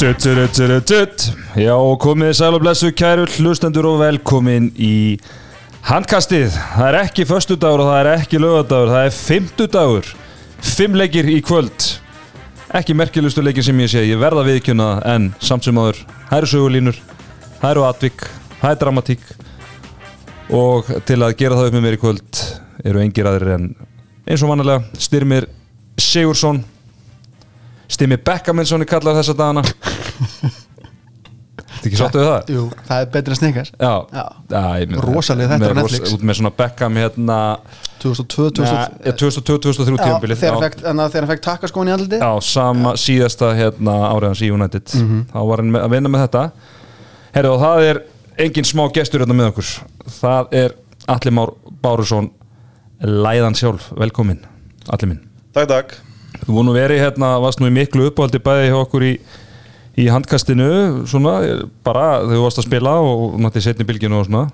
Tutt, tutt, tutt, tutt. Já, komið sæl og blessu kæru hlustendur og velkomin í handkastið. Það er ekki föstudagur og það er ekki lögadagur, það er fymtudagur. Fimm leikir í kvöld. Ekki merkilustu leikir sem ég sé, ég verða viðkjöna en samt sem áður. Það eru sögulínur, það eru atvik, það er dramatík og til að gera það upp með mér í kvöld eru engir aðrir en eins og vanlega Styrmir Sigursson Stimi Beckaminsson er kallað þessa dagana. Þetta ekki sáttu við það? Jú, það er betur en snikkar Já, Já. Já ég meina- Rosaleg þetta á Netflix. Út með svona Beckham hérna 2002, 2003 2002-2003 Já, tímabilið. þegar hann fekk- takkaskóin í andliti Já, sama síðasta hérna áriðans í United. Mhm. þá var hann með, að vinna með þetta. Herðu og það er engin smá gestur hérna með okkur. Það er Alli Már Bárusson Læðan sjálf, velkomin Alli minn. Takk, takk. Þú voru nú verið hérna, varst nú í miklu uppáldi bæði hjá okkur í, í handkastinu svona, bara þegar þú varst að spila og náttúrulega setni bylginu og svona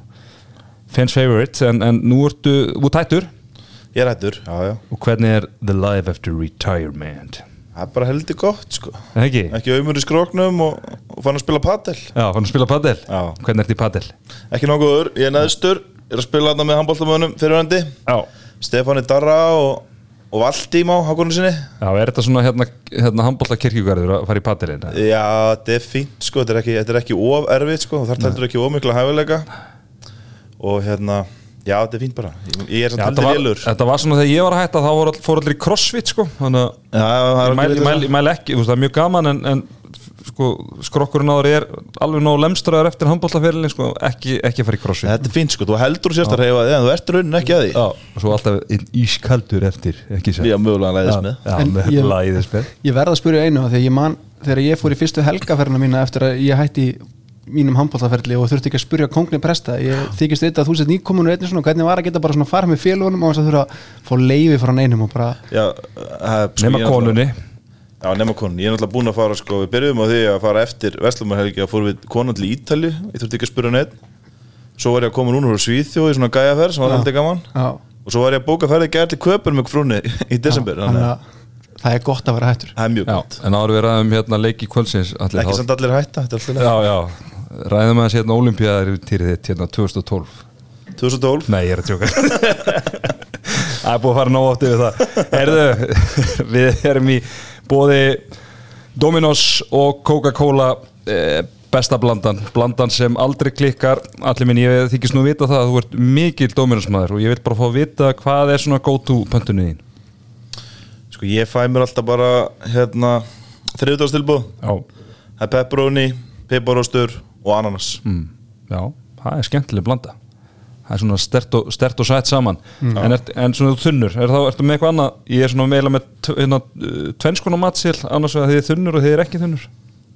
fans favorite, en, en nú ertu þú tættur, Ég er hættur, já, já. og hvernig er the life after retirement? Það er bara heldur gott, sko. Ekki? Ekki auðmur í skróknum og, og fann að spila padel. Já, fann að spila padel? Já. Hvernig ertu í padel? Ekki nokkuður, ég er neðstur, er að spila þarna með handbóltamönnum fyrirvændi. Já. Stefáni Darra og, og Valdím á hákonum sinni. Já, er þetta svona hérna, hérna handbólta kirkjugarður að fara í padelin? Já, þetta er fínt, sko. Þetta er ekki, þetta er ekki of erfitt, sko. Þú þarf heldur ekki of mikla hæfileika. Og hérna, já, þetta er fínt bara. Ég, ég er heldur var, lélur. þetta var svona þegar ég var að hætta þá all, fór allir í crossfit sko þannig að Já, ég mæli, alveg mæli, mæli ekki, þú veist, það er mjög gaman en, en sko, skrokkurinn áður er alveg nóg lemstraður eftir handbóltaferilin sko, ekki, ekki að fara í crossfit Þetta er fínt, sko. Þú heldur sérst að reyfa þig, en þú ert raunin ekki að því. Já, og svo alltaf ískaldur eftir Já, mögulega læðist með. Já, ég- læðis með Ég verð að spyrja einu af því að ég man þegar ég fór í fyrstu helgaferðina mína eftir að ég hætti í mínum handbóltaferli og þurfti ekki að spyrja kongni presta ég þykist vita að þú sett einnig svona hvernig var að geta bara svona farið með félagunum og þess að þurfa að fá leiði frá neinum og bara Já, sko, nema konunni Já, nema konun, ég er náttúrulega búinn að fara sko, við byrjuðum á því að fara eftir Vestlumarhelgi að fórum við konan til Ítali ég þurfti ekki að spura neitt svo var ég að koma núna úr Svíþjóð í svona gæjaferð sem var Já. heldur gaman. Já, og svo var ég að bóka ferði gæjar til köpur með frúnni í desember það er gott að vera hættur. Það er mjög Já, gott. en áður við ræðum hérna leiki kvöldsins allir, ekki samt allir hætta, þetta er alltaf Já, já, ræðum aðeins hérna olimpíaðar týrið þitt hérna 2012 2012 Nei, ég er að tjóka Það er búið að fara nóg átt yfir það. Herðu, við erum í bóði Dominos og Coca-Cola eh, besta blandan. Blandan sem aldrei klikkar. Allir minn, ég þykist nú vita það að þú ert mikil Dominos maður og ég vil bara fá að vita hvað er svona go to pöntunni þín? Sko ég fæ mér alltaf bara hérna þriðdagstilbúð það er pepperoni, piparostur og ananas. Mm, já, það er skemmtileg blanda það er svona stert og, stert og sætt saman. En, er, en svona þunnur, er þá, ertu með eitthvað annað? Ég er svona meila með hérna, uh, tvennskona matsil, annars vegar þið er þunnur og þið er ekki þunnur.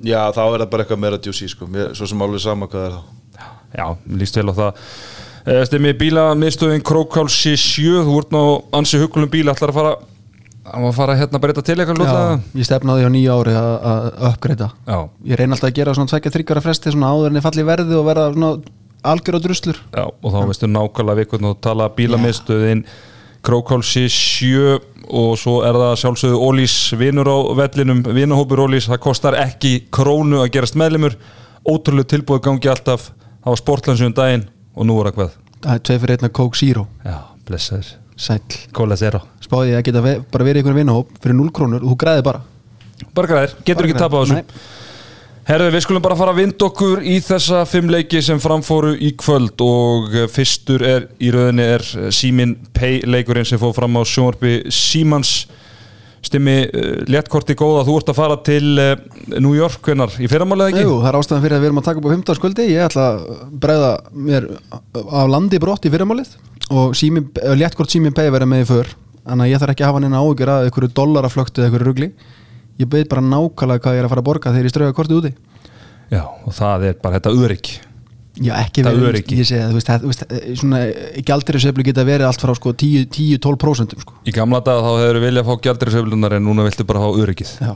Já þá er það bara eitthvað meira juicy sko, Mér, svo sem alveg sama hvað er þá. Já, líst vel á það. Eh, Stemmi bíla miðstöðin Krókálsi 7 þú ert ná ansi hugulum bíla ætlar að fara að fara hérna að breyta til eitthvað já, lútlega ég stefnaði á nýja ári að, að uppgreita. Já, ég reyna alltaf að gera svona tvekja þryggjara fresti svona áður en ég falli verði og verða svona algjör á druslur. Já, og þá veistu nákvæmlega við hvernig þú tala bílamiðstöðin Krókálsi 7 og svo er það sjálfsögðu Ólís vinur á vellinum, vinahópur Ólís það kostar ekki krónu að gerast meðlimur. Ótrúlega tilbúið gangi alltaf. Það var sportlansum daginn og nú er það hvað? Það er tvei fyrir einna Coke Zero. Já, blessaður, sæll. Cola Zero. Spáði ég að geta bara verið í einhvern vinnahóp fyrir 0 krónur og þú græði bara. Bara græðir, getur Bara ekki tapað á þessu. Herðu, við skulum bara fara að vinda okkur í þessa fimm leiki sem framfóru í kvöld og eh, fyrstur er í rauninni er eh, Símin Pay leikurinn sem fór fram á sjónvarpi Símans Stimmi, uh, léttkorti góða, þú ert að fara til New York hvenar, í fyrramálið ekki? Jú, það er ástæðan fyrir að við erum að taka upp á 15. skvöldi ég ætla að bregða mér af landi brott í fyrramálið og sími, léttkort sími pay verða með í för að ég þarf ekki að hafa neina áhugjur að einhverju dollaraflöktu eða einhverju rugli ég beð bara nákvæmlega hvað ég er að fara að borga þegar ég strauga kortið úti. Já, og það er bara þetta örygg Já, ekki Það verið, ég að veist, það- þú veist, eh, svona gjaldirisveiflu geta verið allt frá sko 10-12% sko. Í gamla dag þá hefur viljað fá gjaldriðsöflunar en núna viltu bara fá öryggið. Já,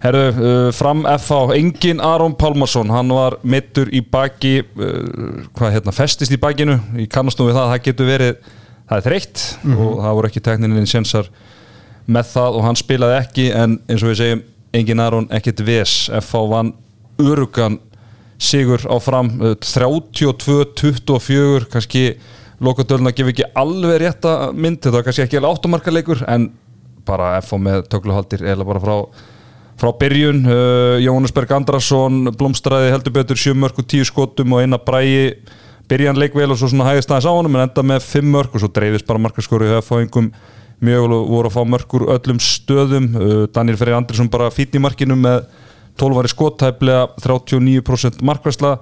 Herru, uh, fram FH, engin Aron Pálmarsson, hann var mittur í baki, uh, hvað hérna, festist í bakinu, ég kannast nú við það, það getur verið, það er þreytt og það voru ekki teknininn sjensar með það og hann spilaði ekki en eins og við segjum, engin Aron, ekkert Ves FH vann örugan sigur á fram uh, 32-24 kannski lokadöluna gefur ekki alveg rétta mynd þetta var kannski ekki alveg áttumarkaleikur en bara FH með tökluhaldir eða bara frá frá byrjun, uh, Jónas Berg Andrason blómstræði heldur betur 7 mörg og 10 skotum og eina bræi byrjan leikvel og svo svona hægist aðeins á honum en enda með 5 mörg og svo dreifist bara markaskóru þegar fáingum mjög voru að fá mörgur öllum stöðum. Uh, Daniel Freyr Andrisson bara fítn í markinu með 12 var í skottæflega 39% markværsla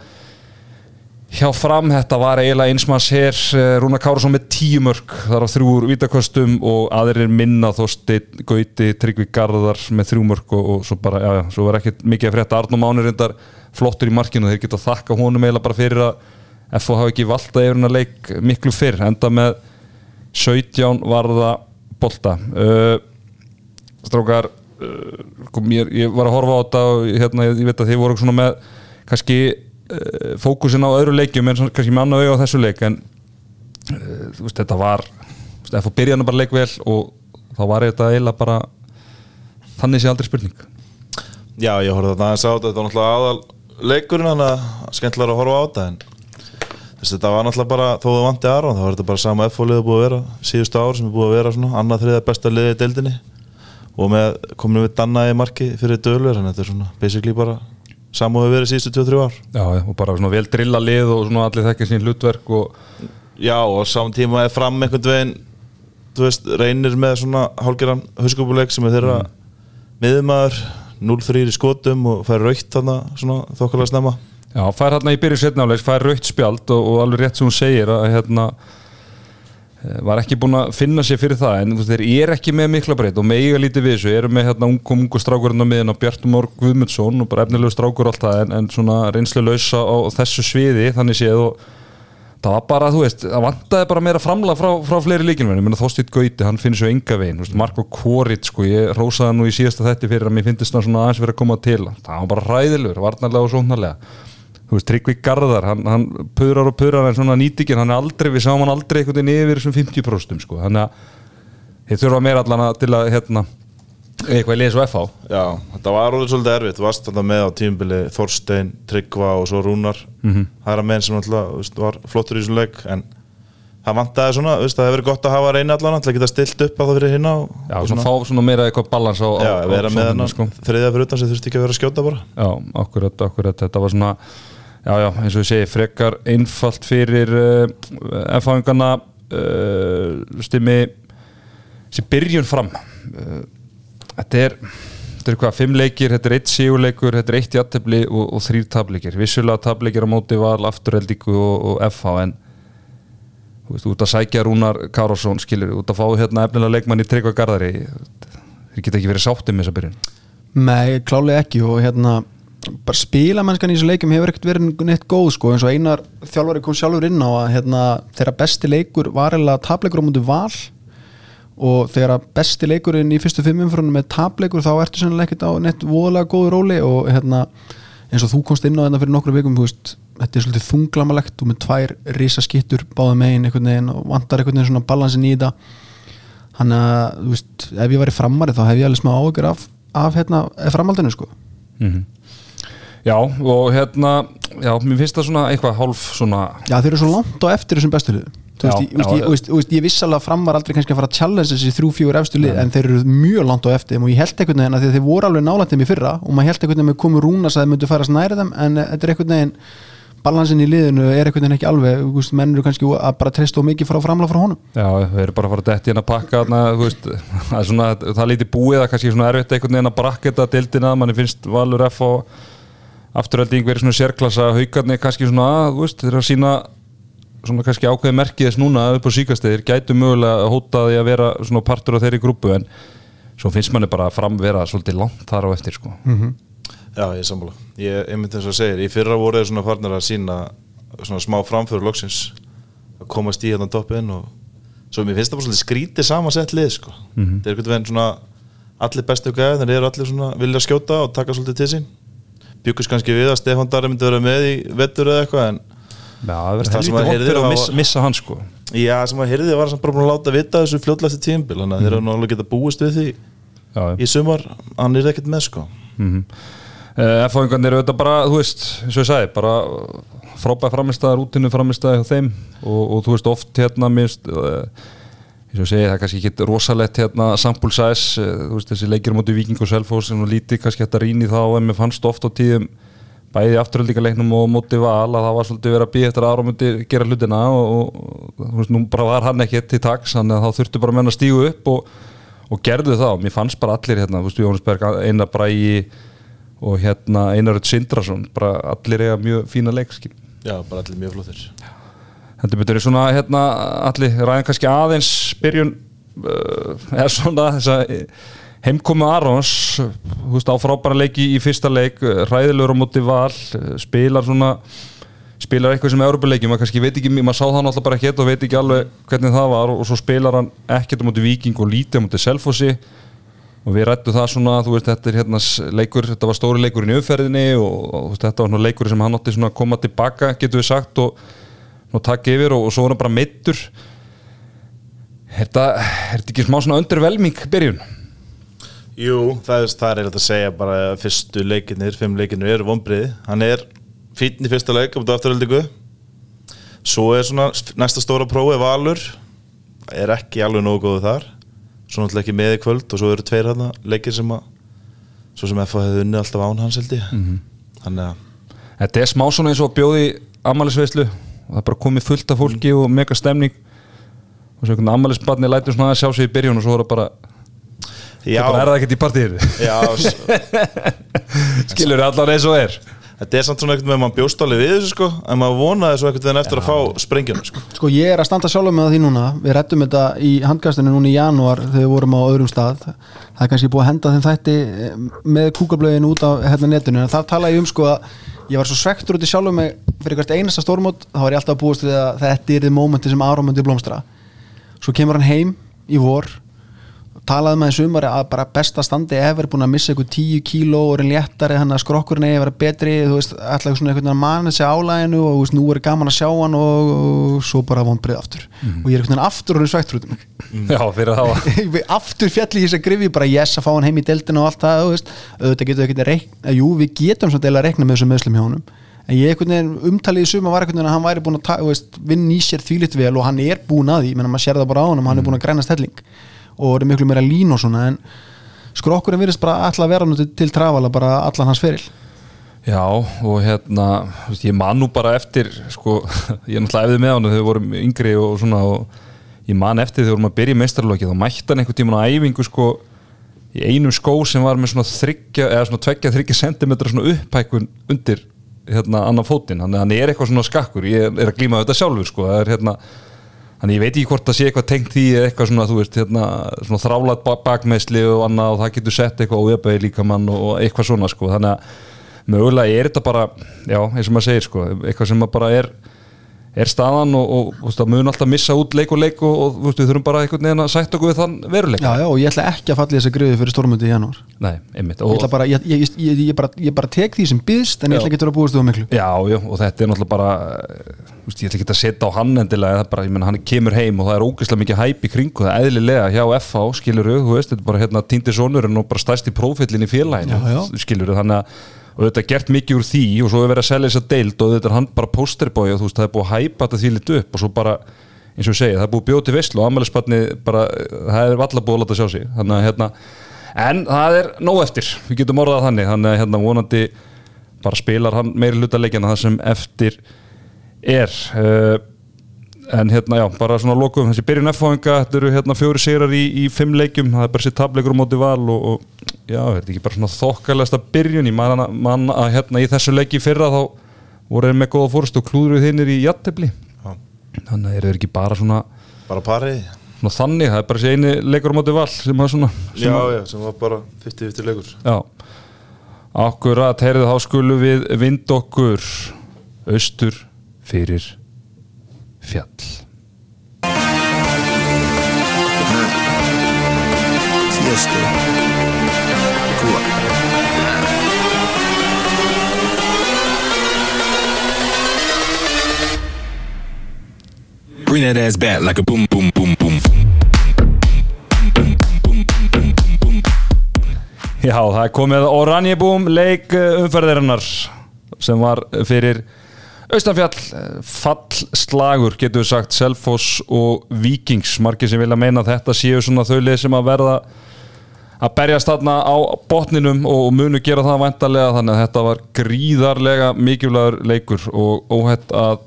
hjá fram þetta var eiginlega einsmanns hér Rúna Kárasson með 10 mörg þar á þrjúur vítakostum og aðrir minna þó Steinn Gauti, Tryggvi Garðar með þrjú mörg og, og svo bara, já, svo var ekkert mikið að frétta. Arnum Ánir reyndar flottur í markinu þeir geta þakka honum eiginlega bara fyrir að FO hafi ekki valda yfir hennar leik miklu fyrr, enda með 17 varða bolta. Uh, strákar uh, mér, ég var að horfa á þetta og hérna, ég, ég veit að þið voru svona með kannski uh, fókusin á öðru leikjum en kannski með annað auðvitað á þessu leik en þú veist, þetta var FO byrjaði bara leik vel og þá var þetta eiginlega bara þannig sé aldrei spurning. Já, ég horfði þetta aðeins á þetta, þetta var náttúrulega aðal leikurinn þannig að skemmtilega að horfa á þetta en þess, þetta var náttúrulega bara, þó það vandi Aron þá var þetta bara sama F-fólið búið að vera síðustu ár sem er búið að vera svona, annað þriða besta liðið í deildinni. Og með kominu við Danna í marki fyrir dölur þannig að þetta er svona basically bara sama og við verið síðustu 2-3 ár. Já, og bara svona vel drilla lið og svona allir þekkja sín hlutverk og Já, og saman tíma er fram einhvern veginn þú veist, reynir með svona hálgeran hauskópuleik sem er þeirra miðumæður 0-3 í skotum og fær raukt þannig svona þokkarlega snemma Já, fær hérna í byrju setnálegs, fær raukt spjald og, og alveg rétt sem hún segir að hérna eh, var ekki búin að finna sér fyrir það en þeir eru ekki með mikla breytt og meiga lítið við þessu, eru með hérna ungum ungu strákurinn á miðin á Bjartum Org Guðmundsson og bara efnilegu strákur og allt það en, en svona reynslu lausa á þessu sviði þannig séð og það var bara, þú veist, það vantaði bara meira framlega frá, frá fleiri líkinverðin, menn Þorstýtt Gauti hann finnir svo enga veginn, Marko Koritt sko, ég rósaði nú í síðasta þetti fyrir að mér finnst það svona aðeins verið að koma til. Það var bara hræðilegur, varnarlega og sóknarlega þú veist, Tryggvi Garðar, hann, hann puðrar og puðrar en svona nýtikinn, hann er aldrei við sáum hann aldrei einhvern veginn yfir þessum 50% sko, þannig að þeir þurfa meira allan að til að hérna, eitthvað í liðs og FH Já, þetta var alveg svolítið erfitt, varst þetta með á tímubili Þorstein, Tryggva og svo Rúnar. Það er að menn sem alltaf var flottur í þessum leik en það vantaði svona, veist, það hefur verið gott að hafa reyna allan að geta stilt upp á það fyrir hinna og, Já, og svona fá svona meira eitthvað balans á, já, á, á vera með sóknarna, hennar sko. þriðja fyrir utan sem þurfti ekki að vera að skjóta bara. Já, akkurat, akkurat, þetta var svona já, já, eins og ég segi, frekar einfalt fyrir uh, F-fáingana uh, stimmi sem byrjun fram. Uh, þetta er þetta er hvað, fimm leikir, þetta er eitt síguleikur þetta er eitt jættefli og, og þrýr tableikir vissulega tableikir á móti val afturheldíku og, og FH en þú veist, út að sækja Rúnar Karlsson skilur, út að fá hérna efnilega leikmann í Tryggva Garðari. Þeir geta ekki verið sáttið með þessa byrjun. Nei, klálega ekki og hérna bara spilamennskan í þessu leikum hefur ekkert verið neitt góð sko. Eins og einar þjálfari kom sjálfur inn á að hérna, þeirra besti leikur var eða tapleikur á mútu val. Og þegar að besti leikurinn í fyrstu fimm umfrunum með tapleikur þá ertu sennilega ekkert á neitt voðalega góðu róli. Og hérna eins og þú komst inn á þetta fyrir nokkru vikum veist, þetta er svolítið þunglamalegt og með tvær risaskittur báða megin einhvern veginn og vantar einhvern veginn svona balansin í þetta. Þannig að þú veist, ef ég var í framari þá hef ég alveg smá ágjör af, af hérna, framaldinu sko Já, og hérna já, mér finnst það svona eitthvað hálf svona Já, þeir eru svo langt á eftir þessum bestu lið Þú veist, ég, já, ég, já. veist, veist, ég viss alveg að fram var aldrei kannski að fara að challenge þessi þrjú, fjögur efstu lið en þeir eru mjög langt á eftir þeim og ég held einhvern veginn að því að þeir voru alveg nálægt þeim í fyrra og maður held einhvern veginn með komu rúnas að þeir myndu færast næri þeim en eh, þetta er einhvern veginn balansin í liðinu er einhvern veginn ekki alveg þú veist, menn eru kannski að bara treysta mikið frá framlega frá honum. Já, þeir eru bara að fara að detti hérna að pakka þú veist, er svona, það er lítið búið að kannski svona erfitt einhvern veginn að brakketa dildina, manni finnst Valur F og afturölding verið svona sérklassa haugarnir kannski svona, þú veist, þeir eru að sína svona kannski ákveði merkið þess núna upp á síkastegir, gætu mögulega að hóta því að vera svona partur af þeirri grúpu en svo finnst manni bara að framvera svolítið langt þar á eftir sko Já, ég er sammála. Ég, myndi þess að segja, í fyrra voru þeir svona farnir að sína svona smá framföru loksins að komast í hérna toppin og svo mér finnst það bara svolítið skrítið samansett lið sko. Mhm. Það er einhvern veginn svona allir bestu gæði, þeir eru allir svona vilja skjóta og taka svolítið til sín. Bjökust kannski við að Stefán Darri myndi vera með í vettur eða eitthvað en Já, það verður vont heyrði fyrir að missa, missa hann sko. Já, sem að heyrði var samt bara búin að láta vita þessu fljótlega eftir tímbil þannig að þeir eru nú alveg geta búist við því Já, í sumar, hann er ekkert með sko. Mm F-fáingarnir eru þetta bara, þú veist, eins og ég sagði bara frábæð framistæðar, útinu framistæði hjá þeim og, og þú veist oft hérna minnst uh, eins og segi, það er kannski ekki rosalett hérna sample size, uh, þú veist þessi leikir mútið Viking og Selfoss en lítið kannski þetta rýni þá en mér fannst oft á tíðum bæði afturhaldíkaleiknum og mútið val að það var svolítið verið að býja eftir að Aron myndi gera hlutina og, og þú veist, nú bara var hann ekki til taks, þannig að þá þurftu bara menn að stígu upp og, og gerðu það. Og mér fannst bara allir hérna, þú veist, Jónsberg, Einar Bræi og hérna Einarud Sindrason bara allir eiga mjög fína leikskip. Já, bara allir mjög flottir Þetta betur svona hérna allir ræðin kannski aðeins byrjun uh, eða svona þess að heimkomu Arons þú veist á frábæra leiki í fyrsta leik ræðilegur á móti val spilar svona spilar eitthvað sem er Európa-leiki, maður kannski veit ekki maður sá það náttúrulega bara ekkert og veit ekki alveg hvernig það var og svo spilar hann ekkert á móti Viking og lítið á móti Selfossi. Og við rættu það svona, þú veist, þetta er hérna leikur, þetta var stóri leikurinn í umferðinni og, og veist, þetta var leikur sem hann átti svona að koma tilbaka, getur við sagt og, og takk yfir og, og svo var hann bara meittur Er þetta, er þetta ekki smá svona undervelming byrjun? Jú, það er, það er eitthvað að segja bara að fyrstu leikinnir, fimm leikinnir eru vonbriði hann er fítn í fyrsta leik á afturöldingu svo er svona næsta stóra prófi Valur. Er ekki alveg nógu góðu þar. Svo náttúrulega ekki með í kvöld og svo eru tveir hana leikir sem að svo sem FH hefði unni alltaf án hans held ég. Mm -hmm. Þetta er smá svona eins og bjóði ammælisveislu og það er bara komið fullt af fólki og mega stemning. Og svo einhvern ammælisbarni lætur svona að sjá sig í byrjun og svo er það bara Já, það bara er það ekkert í partíir já, s- skilur það allan eins og er. Þetta er samt svona einhvern veginn maður bjóstáli við þessu sko. En maður vonaði svo einhvern veginn eftir að fá sprengjuna sko. Sko ég er að standa sjálfur með því núna. Við rættum þetta í handkastinu núna í janúar þegar við vorum á öðrum stað. Það er kannski búið að henda þeim þætti eh, með kúkablögin út á hérna netinu. En þar tala ég um sko að ég var svo svektur út í sjálfur mig fyrir hvert einasta stórmót þá var ég alltaf að búast við að þetta er þið mómenti sem Aron myndi blómstra. Svo kemur hann heim í vor talaði með þessum að bara besta standi efer búin að missa ykkur 10 kíló og er léttari þannig að skrokkurinn eigi að vera betri þú veist, alltaf svona einhvern veginn að manna sig álæginu og þú veist, nú er gaman að sjá hann og, og svo bara vonbrið aftur. Og ég er einhvern veginn aftur og hann svektur út um mig Já, fyrir var aftur fjall í þess að grifi bara yes að fá hann heim í deltinu og allt það auðvitað getur ekki að reikna jú, við getum svona deila að reikna með þessum meðslum hjá honum. En ég einhvern veginn umtalið í suma var einhvern veginn að hann væri búin að vinna í sér þvílitt vel og hann er búin að því, menn maður sér það bara á honum hann er búin að græna stelling. Og er miklu meira lín og svona en skrokkurinn virðist bara alltaf að vera til, til trafala bara allan hans feril. Já, og hérna ég man nú bara eftir sko, ég er náttúrulega efðið með hann þegar við vorum yngri og svona og ég man eftir þegar að byrja í meistarlokki þá mætti hann einhvern tímann á æfingu sko í einum skó sem var með svona þryggja eða svona tveggja þryggja sentimetra svona upphækun undir hérna annan fótinn. Þannig að hann er eitthvað svona skakkur. Ég er að glíma þetta sjálfur sko. Það er hérna þannig ég veit ekki hvort það sé eitthvað tengt því eða eitthvað svona þú veist hérna svona þrálat bakmeðsli og annað og það getur sett eitthvað ójöfæði líkamann og eitthvað svona sko. Þannig að mögulega er þetta bara já eins og maður segir sko eitthvað sem bara er er staðan og, og, og mun alltaf missa út leik og leik og, og við þurfum bara einhvern veginn að sætta okkur við þann veruleika. Já, já, og ég ætla ekki að falla í þessa griði fyrir stórmöndi í janúar. Nei, einmitt ég, bara, ég, ég, ég, ég, bara, ég bara tek því sem byðst en ég ætla ekki að búast þú miklu. Já, já, og þetta er náttúrulega bara veist, ég ætla ekki að setja á hann endilega er bara, ég menn, hann kemur heim og það er ógeðslega mikið hæp í kringu, það er eðlilega hjá FH skilur veist, þetta er bara hérna týndi sonurinn og bara stærsti prófillin í félaginu Já, já. skilur þannig að og þetta er gert mikið úr því og svo er verið að selja þess að deild og þetta er hann bara posterbói og þú veist, það er búið að hæpa þetta því litu upp og svo bara, eins og ég segi, það er búið til veistlu og ammælisbarni bara, það er valla búið að láta sjá sig. Þannig að hérna, en það er nóg eftir, við getum orðað þannig. Þannig að hérna vonandi bara spilar hann meiri hluta leikina það sem eftir er. Uh, en hérna já, bara svona lokum þessi byrjun F-fáinga, þetta eru hérna fjóri sigrar í, í fimm leikjum, það er bara sér tableikur á móti val og, og já, þetta er ekki bara svona þokkalegasta byrjun, ég man, að- man að hérna í þessu leiki í fyrra þá voru þeir með góða fórst og klúðruð hinnir í jattefli, þannig að eru þeir ekki bara svona, bara parið svona þannig, það er bara þessi eini leikur á móti val sem að svona sem já, að, já, sem var bara 50-50 leikur. Já. Akkurat, heyrðu þá skulum við vind okkur austur fyrir fjall Tiesto. Cuba. Bring that ass back like a boom, boom, boom, boom. Já, það er komið Oranjebúm leik uh, umferðirinnar sem var fyrir Austanfjall fallslagur getur við sagt Selfoss og Víkings. Margir sem vilja meina að þetta séu svona þau lið sem að verða að berjast þarna á botninum og munu gera það væntalega þannig að þetta var gríðarlega mikilvægur leikur og óhætt að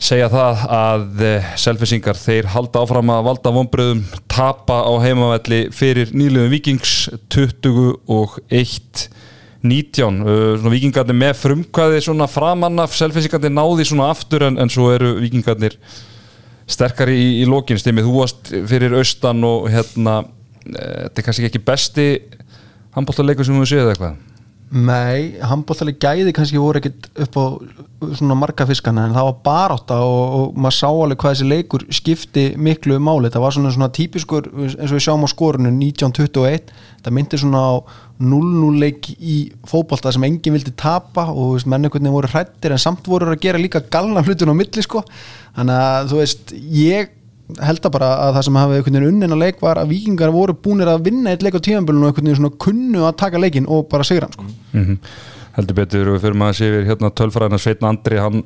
segja það að selfisingar þeir halda áfram að valda vonbröðum tapa á heimavelli fyrir nýliðum vikings 21 19 uh, vikingarnir með frumkvæði svona framann af selfisingarnir náði svona aftur en, en svo eru vikingarnir sterkari í, í lokin. Stimmið, þú varst fyrir austan og hérna eh, þetta er kannski ekki besti handbóltarleikur sem við séð eða eitthvað Nei, handbóltaleg gæði kannski voru ekkit upp á svona marga fiskana en það var barátta og, og maður sá alveg hvað þessi leikur skipti miklu máli, það var svona, svona típiskur eins og við sjáum á skorunu 1921 það myndi svona á 0-0 leik í fótbolta sem enginn vildi tapa og menningunni voru hrættir en samt voru að gera líka galna hlutin á milli sko, þannig að þú veist ég held að bara að það sem hafi einhvern veginn unnin að leik var að vikingar voru búinir að vinna eitt leik á tíðanbölun og einhvern veginn svona kunnu að taka leikin og bara sigra hann sko. mm heldur betur og við fyrir maður að sé við hérna tölfræðina. Sveitn Andri hann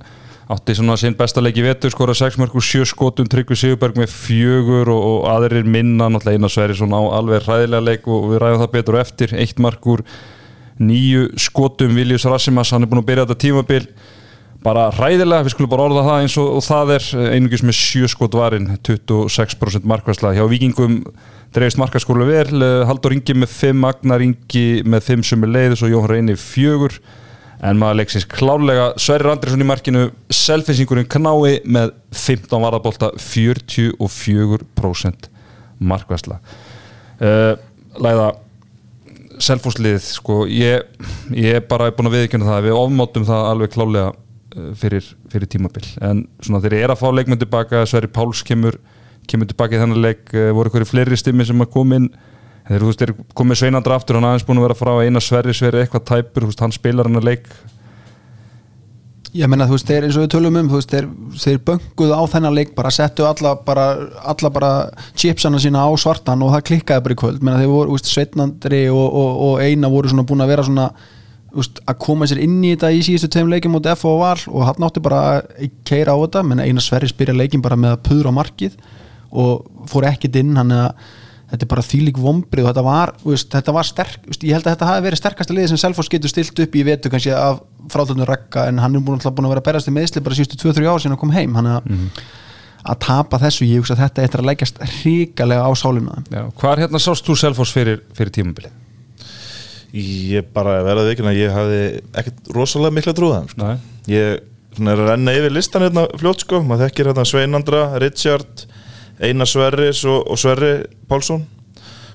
átti svona sinn besta leik í vetur skora 6 mörgur 7 skotum. Tryggvi Sigurberg með fjögur og, og aðrir minna. Náttúrulega eina sveri svona á alveg ræðilega leik og við ræðum það betur og eftir. Eitt markur nýju skotum. Viljus Rassimas, hann er búin að byrja þetta tímabil bara ræðilega, við skulum bara orða það eins og, og það er einungis með 7 skot varin 26% markværsla hjá vikingum dreifist markaskólu vel, Haldur Ingi með 5 Agnar Ingi með 5 sem er leiðis og Jón Reyni 4 en maður leiksins klálega Sverrir Andriðsson í markinu selfinsingurinn knái með 15 varðabólta 44% markværsla. Uh, Læða selfhúslið, sko ég, ég er bara búin að viðkjöna það við ofmátum það alveg klálega fyrir, fyrir tímabil. En svona þegar ég er að fá leikmenn tilbaka Sverri Páls kemur kemur tilbaka í þennan leik, uh, voru eitthvað fleiri stimmi sem að koma inn. Þegar þú veist, er komið sveinandra aftur hann aðeins búin að vera frá eina Sverri Sverri eitthvað tæpur, þú veist, hann spilar hann að leik. Ég menna þú veist, þeir eins og við tölum um þú veist, þeir, þeir bönguðu á þennan leik bara settu alla bara, alla bara chipsana sína á svartan og það klikkaði bara í kvöld, menna þeir voru, þú veist, Búin að koma sér inn í þetta í síðustu tveim leikim mot F og Val og hann átti bara að keira á þetta, menna Eina Sverri spyrja leikin bara með að puðra á markið og fór ekkit inn, hann er að þetta er bara þýlik vombrið og þetta var, veist, þetta var sterk, veist, ég held að þetta hafi verið sterkasta liði sem Selfoss getur stilt upp í vetu kannski af frátöndun Rekka en hann er búin, að vera að berast í meðsli bara síðustu 2-3 ár síðan að koma heim hann að, Mhm. að tapa þessu, ég hugsa að þetta eitthvað að leggjast ríkalega á sálina Já, Hvar hérna sást þú Selfoss fyrir, fyrir tímabili? Ég bara verði ekki að ég hafði ekkert rosalega mikla trúðan sko. Nei. Ég er að renna yfir listan hérna fljótt sko, maður þekkir hérna Sveinandra, Richard Einar Sverris og, og Sverri Pálsson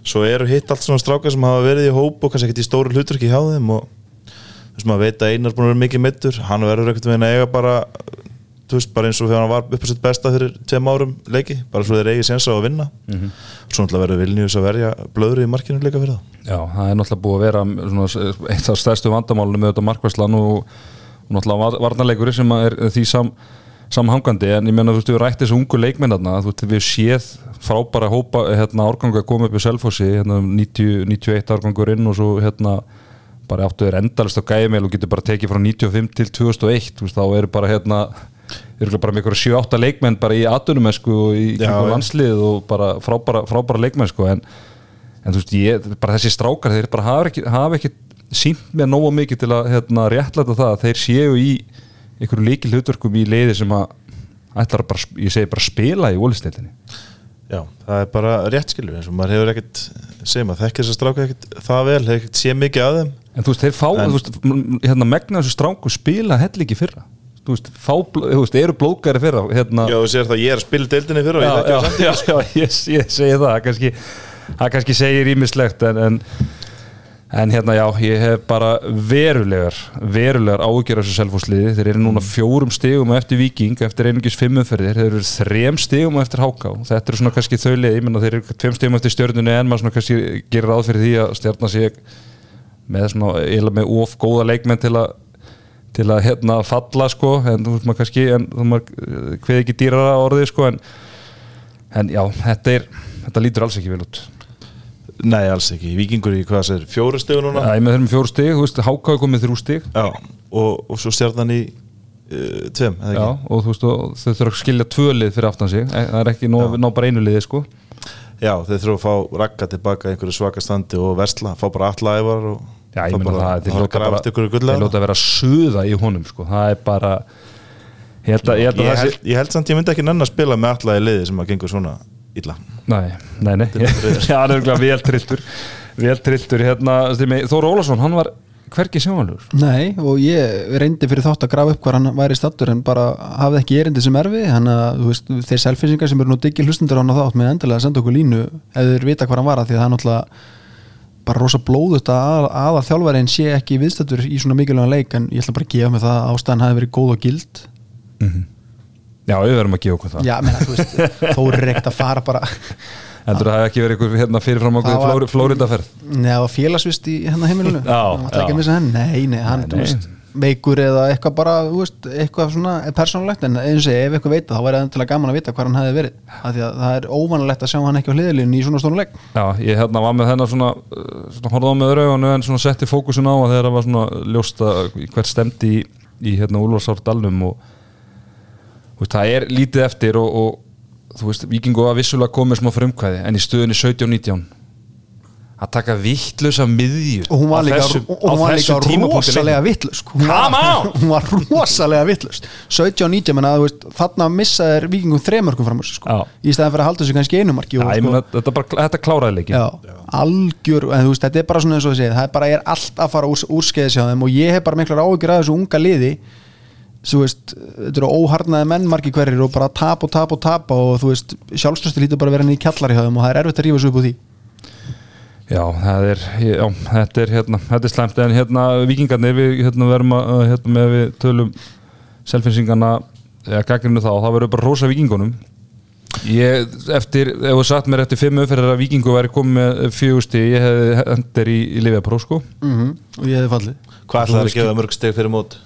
svo eru hitt allt svona strákar sem hafa verið í hóp og kannski ekkert í stóru hluturki hjá þeim og þess að maður veit að Einar búin að vera mikið mittur hann verður ekkert veginn að eiga bara þú veist, bara eins og þegar hann var upp á sitt besta fyrir tveim árum leiki, bara svo þeir eigi sensa á að vinna. Mhm. svo náttúrulega verður Vilnius að verja blöðru í markinu líka fyrir það. Já, það er náttúrulega búið að vera svona, eitt af stærstu vandamálunum með þetta markværslan og, og náttúrulega var- varnarleikur sem er því sam, samhangandi. En ég meina þú veist við rætti þessu ungu leikmennarna þú veist við séð frábæra hópa hérna árgangu að koma upp í Selfossi hérna 90, 91 árgangur inn og svo hérna bara áttu þeir endalist á gæmil og getur bara tekið frá 95 til 2001 þú veist, þá eru bara hérna eru bara með ykkur 7-8 leikmenn bara í atunumesku og í kringum já. landslið og bara frábæra, frábæra leikmenn sko en en þú veist, ég, bara þessi strákar þeir bara hafa ekki, hafa ekki sínt mér nógu mikið til að hérna, réttlæta það að þeir séu í einhverju líkil hlutverkum í leiði sem að bara, ég segi bara spila í ólistildinni Já, það er bara rétt skilur eins og maður hefur ekkert, segjum að þekkir þess að stráka ekkert það vel, hefur ekkert sé mikið að þeim. En þú veist, þeir fá, En- þú veist, hérna megna þessu stráku spila hellingi fyrra þú veist, fá, þú veist, eru blókari fyrra hérna, Já, þú sér það, ég er að spila í deildinni fyrir og ég já, já, já, já, ég, ég segi það það kannski, það kannski segir ímislegt en, en, en hérna já ég hef bara verulegar verulegar ágjör þessu selfhúsliði þeir eru núna fjórum stigum eftir Viking eftir einungis fimmumferðir, þeir eru þrem stigum eftir Háká, þetta eru svona kannski þau leið, ég menna þeir eru tveim stigum eftir stjörnunni en maður svona kannski gerir ráð fyrir því að stjarnar sé með svona, eiginlega með of góða leikmenn til að hérna falla sko en þú veist maður kannski, en þú maður hvað ekki dýrara orðið sko en, en já, þetta er þetta lítur alls ekki vel út. Nei, alls ekki, Víkingur í hvað sér, fjóri stigur núna? Já, ég með þeim fjóru stig, þú veist, Háka er komið þrjú stig. Já, og, og svo stjarnan í uh, tveim, eða Já, ekki? og þú veist, þau þurfa að skilja tvö lið fyrir aftan sig, Eh, það er ekki ná, ná bara einu liði, sko. Já, þeir þurfa að fá rakka tilbaka einhverju svaka standi og versla, fá bara alla ævar og Já, ég bara, það, þeir lóta bara grafast ykkur þeir gullega lóta að vera suða í honum, sko. Það er bara ég held að, ég held Ég held, ég held samt ég myndi ekki nenn að spila með alla í liði sem að gengur svona illa. Nei, nei, nei. Það er örugglega vel trilltur vel trilltur, hérna, stimi, Þóra Ólafsson hann var hvergi sjónvalur Nei, og ég reyndi fyrir þátt að grafa upp hvað hann væri stattur en bara hafði ekki erindi sem erfi. Hann að, þú veist, þeir selfinsingar sem eru nú diggi hlustundur á hann á þátt með endilega að senda okkur línu eða þeir vita hvað hann var að því að það er náttúrulega bara rosa blóðut að, að, að þjálfærin sé ekki viðstattur í svona mikilvægan leik en ég ætla bara að gefa mig það að ástæðan hafi verið góð og gild. Já, við verðum að gefa okkur það. Já, menna, þú veist, þóri er ekkert að fara bara Heldur það hefði ekki verið einhver hérna fyrirfram Það var- okkur Flóridaferð neða félagsvist í hérna heimilinu. Já, já. nei, nei, hann, Nei, þú nei. veist veikur eða eitthvað bara, veist, eitthvað svona persónulegt, en eins og ef eitthvað veit það, þá væri það að gaman að vita hvað hann hefði verið. Af því að það er óvanalegt að sjá hann ekki á hliðilinu í svona stónuleik Já, ég hérna var með þennan svona, uh, svona horfði á með rauganu en svona setti fókusin á að þegar það var svona ljósta hvert stemdi í, í hérna Úlfarsárdalnum og þú veist, það er lítið eftir og, og þú veist, Víkingu var vissulega komið smá frumkvæði en í stöðunni 17-19 að taka vittlösa miðju. Og hún var líka, á hún var líka rosalega vittlust hún, hún var rosalega vittlust 17 og 19, menna, þú veist, þarna missa þér vikingum þremörkum fram úr sig, sko, Já. í stæðan fyrir að halda sig kannski einu marki Já, og, ég sko, meina, þetta, bara, þetta kláraði leikin Já, algjör, en veist, þetta er bara svona eins og þessi, það er bara, er allt að fara úr, úrskeiðis hjá þeim og ég hef bara miklar áhyggjur af þessu unga liði. Þú veist, þetta eru óharnaði menn margi hverjir og bara tap og tap og tap og þú veist, sjálfströsti lítur bara að vera henni í kjallari hjá þeim og það er erfitt að rífa svo upp úr því Já, það er, já, þetta er hérna, þetta er slæmt. En hérna vikingarnir við hérna verðum að hérna með við tölum selfinsingana eða gaggrinu þá, það verður bara rosa vikingunum ég, eftir, ef þú satt mér eftir fimm umferðar að vikingu væri komið með fjögusti, ég hefði hendur í, í Lifiapróf sko. Mm og ég hefði fallið. Hvað ætlaði að gefa mörg steg fyrir mót?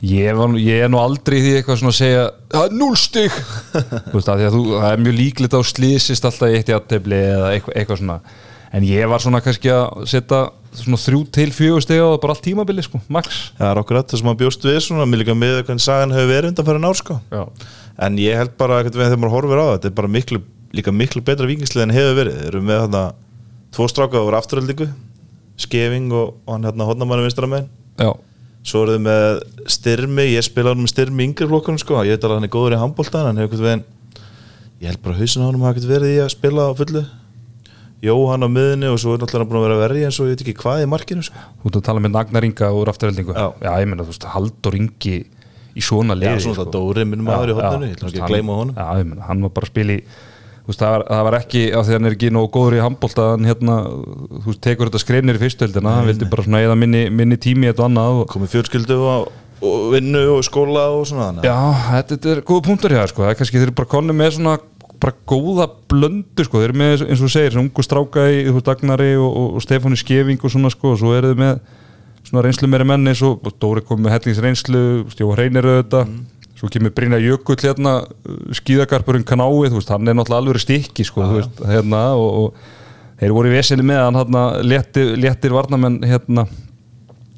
ég, var, nú- ég er nú aldrei í því eitthvað svona að segja það er núl stig. Þú veist að því að þú, það er mjög líklegt á slísist alltaf í eitt í aðtefli eða eitthvað, eitthvað svona en ég var svona kannski að setja svona þrjú til fjögur stig á bara allt tímabili sko, max. Það er okkur að það sem að bjóst við svona, mér líka með hvernig sagan hefur verið undan fyrir nár sko. Já. En ég held bara að þegar maður horfir á það, þetta er bara miklu, líka miklu betra vikingslið en hefur verið. Þeir eru með þarna tvo stráka úr afturöldingu, Skeving og, og hann hérna hodnamannu vinstra megin Já, Svo eru þið með styrmi, ég spila hann með styrmi flokkunum sko, ég veit alveg hann er góður í handbóltan, veginn, ég held bara hausin á hann Jóhann á miðinni og svo er náttúrulega búin að vera verið eins og ég veit ekki hvað í markinu sko. þú ert að tala með Nagnar Inga úr afturheldingu Já. ég meina, þú veist, Haldur Ingi í svona Já, liði svona það Dóri minn maður í hodninu, ég veist, ekki að gleyma honum. Já, ég meina, hann var bara að spila í þú veist, það var, það var ekki, af því að hann er ekki nógu góður í handbólta, hann hérna þú veist, tekur þetta skreinir í fyrstöldina, hann vildi bara svona eða minni, minni tími í þetta og annað og, Komið fjölskyldu og, og vinnu og skóla og svona þannig. Já, þetta, þetta er góða punktur hjá þér, sko, það er kannski þeir eru bara konni með svona bara góða blöndu sko, þeir eru með eins og þú segir, ungu stráka í þú veist, Agnari og, og, og Stefáni Skeving og svona sko, og svo eru þið með svona reynslu meiri menn eins og Dóri kom með hellings reynslu, Stjóð Reynir auðvitað, svo kemur Brynja Jökull hérna, skíðagarpurinn Kanái þú veist, hann er náttúrulega alveg stikki sko, þú veist, hérna og, og þeir voru í vesinni með hann hérna, léttir, léttir varnamenn hérna.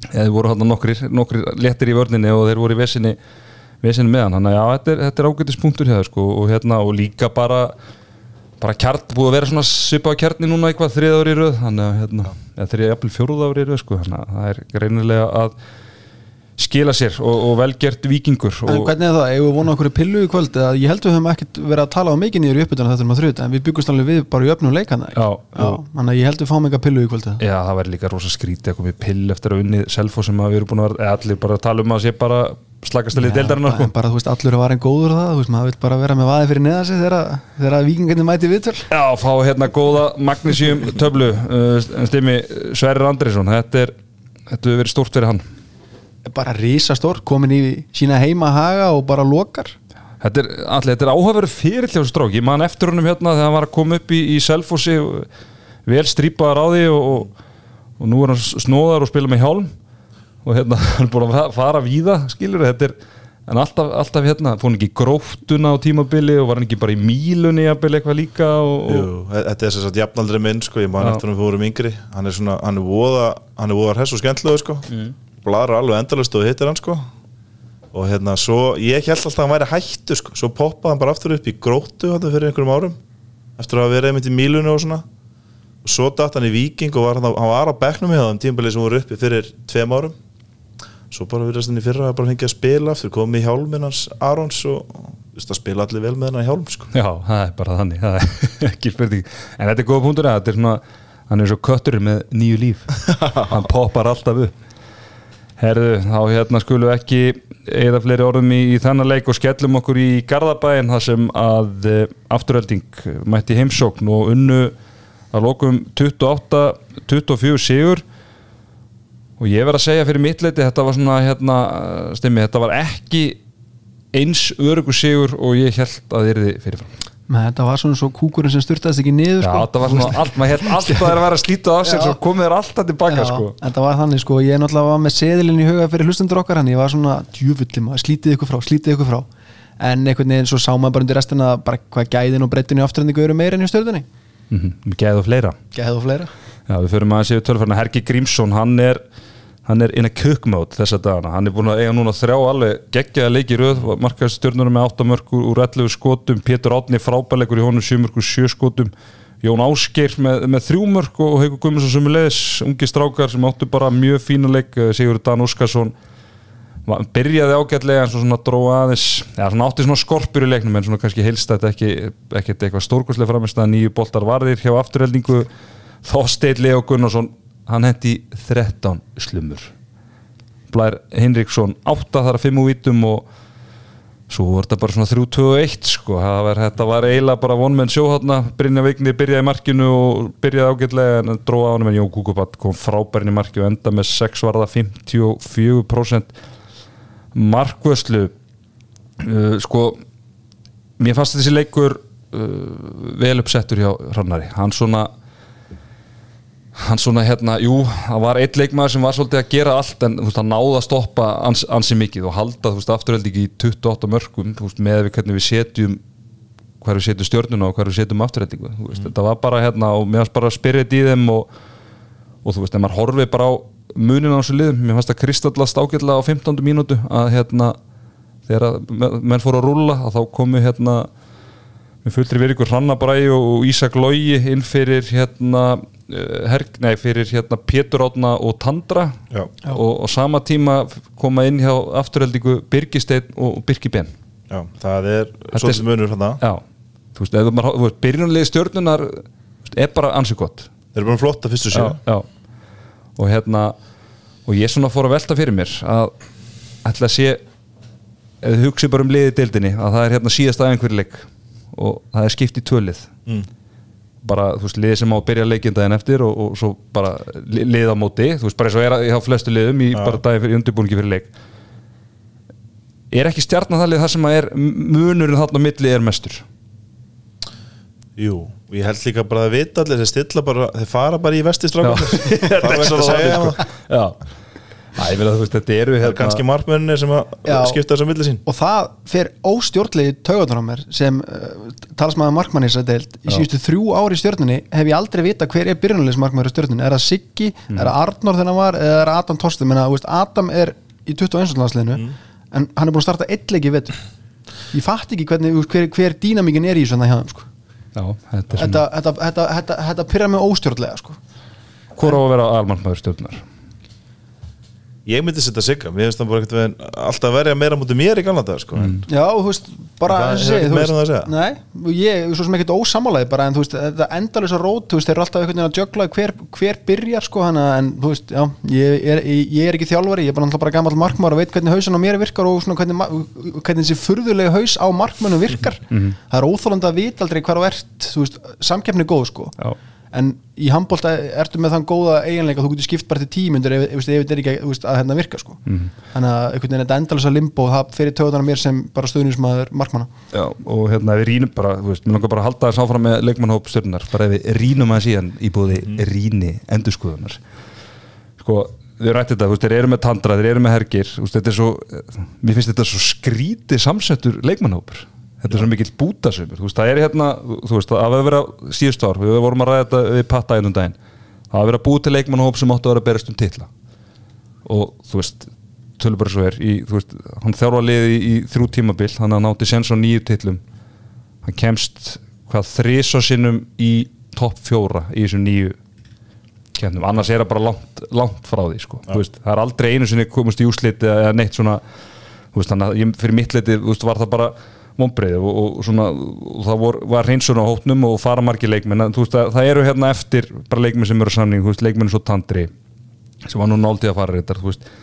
Eða þeir voru hérna nokkrir léttir í vörninni og þeir voru í vesinni vesinni með hann, þannig að já, þetta er, þetta er ágætis punktur hjá þér sko, og hérna, og líka bara bara kjarn, búið að vera svona svipað kjarni núna eitthvað þriða ári í röð. Þannig að hérna, eða þriða jafnvel fjóruða ári í röð sko, þannig að það er greinilega að skila sér og, og velgert vikingur En hvernig er það, ef við vonum okkur pillu í kvöld? Ég held við höfum ekkert verið að tala á mikið nýður í uppbytuna þetta er maður þrjút, en við byggumst alveg við bara í öfnum leikana. Já, Já, þannig að ég held við fáum eitthvað pillu í kvöld. Já, það væri líka rosa skrítið að koma í pill eftir að unni selfo sem að við erum búin að vera eða allir bara að tala um að sé bara slakast að liða deildarinnar sko. bara þú veist, allur var einn góður það þú veist, maður vil bara vera með vaði fyrir neða sig þegar, vikingarnir mæti viðtöl. Já, fá hérna góða Magnesium töflu uh, stimi Sverrir Andrisson þetta er, þetta hefur verið stórt fyrir hann. Bara risastór, komin í sína heima haga og bara lokar. Þetta er, er áhafverður fyrir til þessu strók ég man eftir honum hérna þegar hann var að koma upp í, í Selfossi vel strípaðar á því og, og, og nú er hann snóðar og spila með hjálm og hérna hann er búin að fa- fara víða skilur þetta er, en alltaf, alltaf hérna, fór hann ekki í gróftuna á tímabili og var hann ekki bara í mílunni jafnvel eitthvað líka og, og, Jú, þetta er þess að jafnaldri minn sko, ég man eftir hann vorum yngri. Hann er svona, hann er voða hann er voða hess og skemmtlegu sko. Mm. blara alveg endalist og hittir hann sko. Og hérna svo, ég held alltaf að hann væri hættu sko, svo poppaði hann bara aftur upp í gróttu hann fyrir einhverjum árum eftir að verið einmitt í mílunni og svona. Og svo datt hann í Viking og var, hann, hann var á bekknum hjá þeim tímabilið sem voru uppi fyrir tveim árum svo bara virðast hann í fyrra að bara fengið að spila aftur komið í hjálminn hans Arons og þú veist að spila allir vel með hann hjálm sko. Já, það er bara þannig það er ekki spurning, en þetta er góða punktur að þetta er svona, hann er svo kötturinn með nýju líf. Hann poppar alltaf upp. Herðu, þá hérna skulum við ekki eða fleiri orðum í, í þennan leik og skellum okkur í Garðabæin þar sem að e, afturölding mætti heimsókn og unnu að lokum 28-24 sigur og ég verð að segja fyrir mitt leiti þetta var svona hérna, stemmi, þetta var ekki eins örugur sigur og ég held að þið er fyrirfram. Men þetta var svona svo kúkurinn sem styrtaðist ekki niður Já, sko. þetta var svona allt, maður held alltaf að vera að slíta af sér Já. svo komið þér alltaf tilbaka Já, sko. Þetta var þannig sko, ég náttúrulega var með seðilinn í huga fyrir hlustendur okkar hann, ég var svona djúfulli maður, slítið ykkur frá, slítið ykkur frá. En einhvern veginn svo sá maður bara undir restina bara hvað gæðin og breyttin í afturhendingu eru meira enn í stjórnunni, mm -hmm. Gæð og fleira. Gæð og fleira. Já, við förum að séu tölfærna Hergi Grímsson, hann er hann er in a cook mode þessa dagana. Hann er búin að eiga núna þrjá alveg geggjaða leiki í röð, markaðist stjórnunum með 8 mörg úr 11 skotum, Pétur Átni frábæleikur í honum 7 mörg úr 7 skotum. Jón Ásgeir með, með 3 mörg og Haukur Guðmundsson sem er leiðis ungi strákar sem áttu bara mjög fína leik Sigur Dan Óskarsson. Byrjaði ágætlega en svo svona dróða aðeins já, svona átti svona skorpur í leiknum en svona kannski heilstætt ekki, ekkert eitthvað stórkostlega framist að nýju boltar varðir hjá afturheldingu Þorsteinn Leo Gunnarsson hann hendi 13 slumur. Blær Hinriksson 8 þar að 5 úr vítum og svo var þetta bara svona 3-2-1 sko, var, þetta var eiginlega bara vonmenn sjóhátna, Brynja Vigni byrjaði í markinu og byrjaði ágætlega en dróða á hann en Jón Kúkubat kom frábærin í marki og enda með 6 varða 54% markvöslu uh, sko mér fannst þessi leikur uh, vel uppsettur hjá Hrannari. Hann svona hann svona hérna, jú, það var eitt leikmaður sem var svolítið að gera allt en þú veist, hann náði að stoppa ans, ansi mikið og halda, þú veist, afturheld ekki í 28 mörgum, þú veist, með við hvernig við setjum hver við setjum stjörnuna og hver við setjum afturheldingu, þú veist, þetta var bara hérna og mér fannst bara spirit í þeim og, og þú veist, ef maður horfið bara á munin á þessu liðum, mér fannst að kristallast ágætlega á 15. mínútu að hérna þegar menn fóru að rúlla að þá komu hérna með fullri virkur Hrannabræði og Ísak Logi inn fyrir hérna eh, Herg, nei, fyrir hérna Pétur Átna og Tandra. Já. og, og sama tíma koma inn hjá afturheldingu Birgisteinn og Birki Ben. Já, það er svolítið munur hann Já, þú veist, ef maður, þú veist, byrjunarlið stjórnunar er bara ansið gott. Þeir eru bara flotta fyrstu já, síðan já. og hérna og ég svona fór að velta fyrir mér að ætla að sé ef þið hugsið bara um liðið deildinni að það er hérna síðast aðeins hverju leik og það er skipt í tvölið mm. bara, þú veist, liðið sem á að byrja leikinn daginn eftir og, og svo bara li- lið á móti, þú veist, bara eins og er hjá flestu liðum í bara daginn fyrir undirbúningi fyrir leik. Er ekki stjarnathalið það sem að er munurinn þarna á milli er mestur? Jú, og ég held líka bara að vita allir þeir stilla bara, þeir fara bara í vestistrákar Þetta Það er er ekki að segja það. Sko. Já, Æ, að veist, þetta eru er kannski markmönni sem skipta þess að milli sín og það fer óstjórnlegi taugatur á mér sem uh, talsmaður markmanni þess að deild í síðustu þrjú ári í stjórnunni hef ég aldrei vita hver er byrjunarlegismarkmaður í stjórnunni er það Siggi, Mm. er það Arnór þegar hann var eða er það Adam Torsten, menna, veist, Adam er í 21. landsliðinu Mm. en hann er búin að starta í vetur ég fatt ekki hvernig, hver, hver dýnamíkin er í þessu hjá þeim sko. Já, þetta er svona þetta, þetta, þetta, þetta, þetta pyrra mig óstjórnlega sko. Hvor á að vera almarkmaður stjórnar? Ég myndi setja sigga, mér finnst það bara ekkert veginn alltaf að verja meira mútið mér í gamla dag sko. Mm. Já, þú veist, bara Það eins og er ekkert meira um það að segja. Nei, ég er svo sem ekkert ósamálaði bara en þú veist, þetta endalösa rót, þú veist, þeir eru alltaf einhvern veginn að jögla hver, hver byrjar sko hana en þú veist, já, ég er, ég, ég er ekki þjálfari, ég er bara náttúrulega bara gammal markmaður og veit hvernig hausin á mér virkar og svona hvernig, hvernig þessi furðulegi haus á markmönnum virkar það er óþólandi að vita aldrei hvar þú ert þú veist, samkeppni góð sko Já. En í handbólta ertu með þann góða eiginleika að þú getur skipt bara til tímundur ef, ef, ef þetta er ekki veist, að hérna virka sko. Þannig að einhvern veginn þetta endalösa limbo það fyrir töðunar mér sem bara stöðnismæður markmanna. Já, og hérna við rínum bara, þú veist, mér langar bara að halda þess áfram með leikmannhóp stjórnar, bara ef við rínum að síðan í búði ríni endurskoðunar. Sko, við rætti þetta, þeir eru með tandra, þeir eru með hergir þetta er svo, mér finnst þetta svo skrítið samsettur leikmannhópur þetta er svo mikill bútasumur þú veist, það er hérna, þú veist, það hafa verið síðust ár, við vorum að ræða þetta við patta einum daginn, það hafa verið að búið til leikmannhóp sem áttu að vera að berast um titla. Og þú veist tölur bara svo er, í, þú veist, hann þjálfa liði í, í þrjú tímabil, hann nátti sens á nýju titlum. Hann kemst hvað þrisa sinnum í topp fjóra í þessum nýju kemnum, annars er það bara langt, langt frá því sko. Þú veist, það er aldrei einu sinni komast í úslit eða neitt svona þú veist, þannig að fyrir mitt leiti þú veist, var það bara vonbreið og, og, svona, og það vor, var hreinsun á hótnum og fara margir leikmenn, en veist, það, eru hérna eftir bara leikmenn sem eru samning, leikmenn svo Tandri, sem var nú náldið að fara þetta,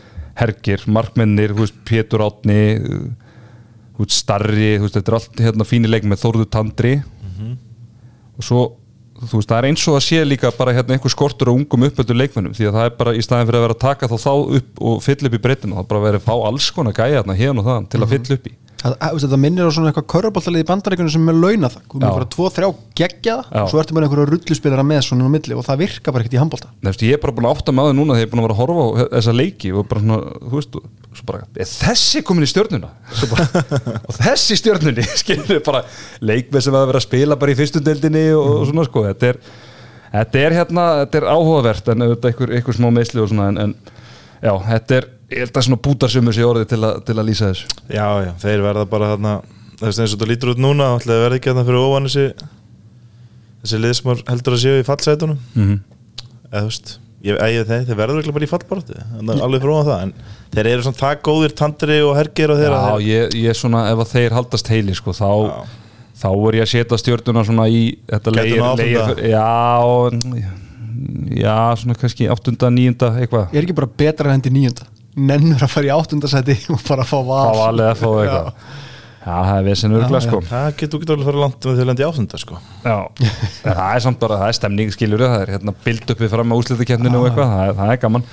Hergir, Markmennir Pétur Átni veist, Starri, veist, þetta er allt hérna fínir leikmenn, Þórður Tandri. Og svo þú veist, það er eins og að sé líka bara hérna einhver skortur og ungum uppöldu leikmennum því að það er bara í staðin fyrir að vera að taka þá þá upp og fylla upp í breytinu, það er bara verið að fá alls konar gæja hérna og það til að fylla upp í Það, minnir á svona eitthvað körfuboltalið í bandaríkunum sem er launa það, með eitthvað tvo, þrjá Já. það, svo ertu með einhverja rulluspilara með svona á milli og það virkar bara ekkert í veist, ég er bara búin að átta með það núna þegar ég er búin að vera að horfa á þessa leiki og bara svona, þú veist, svo bara, er þessi komin í bara, og þessi í stjörnunni, skilur bara leikmið sem að vera að spila bara í fyrstu deildinni og, og svona sko, þetta er þetta er hérna, þetta er áhugavert en auðvitað einhver, einhver er, ég held að svona bútarsumur sé orðið til, að- til að lýsa þessu. Já, já, þeir verða bara þarna Það veist eins og þetta lítur út núna Það verði ekki þarna fyrir ofan þessi Þessi lið sem heldur að séu í fallsætunum. Mm Eða þú veist þeir, þeir verður ekki bara í að alveg fyrir ofan það En þeir eru svona það góðir tandri og hergir og þeirra Já, ég, ég svona, ef að þeir haldast heili sko, þá, Já. þá er ég að setja stjörnuna svona í þetta leir, Já, já, svona kannski áttunda, níunda, eitthvað. Ég er ekki bara betra en hendi nýjunda Nennur að fara í áttundasæti og bara fá val. Fá valið að fá eitthvað. Já, það er vesen örgulega sko. Það getur ekki alveg að fara langt með því að lendi áttunda sko. Já, en það er samt bara, það er stemning skilur það er hérna bild uppið fram á úslitakefninu og eitthvað, það er, það er gaman.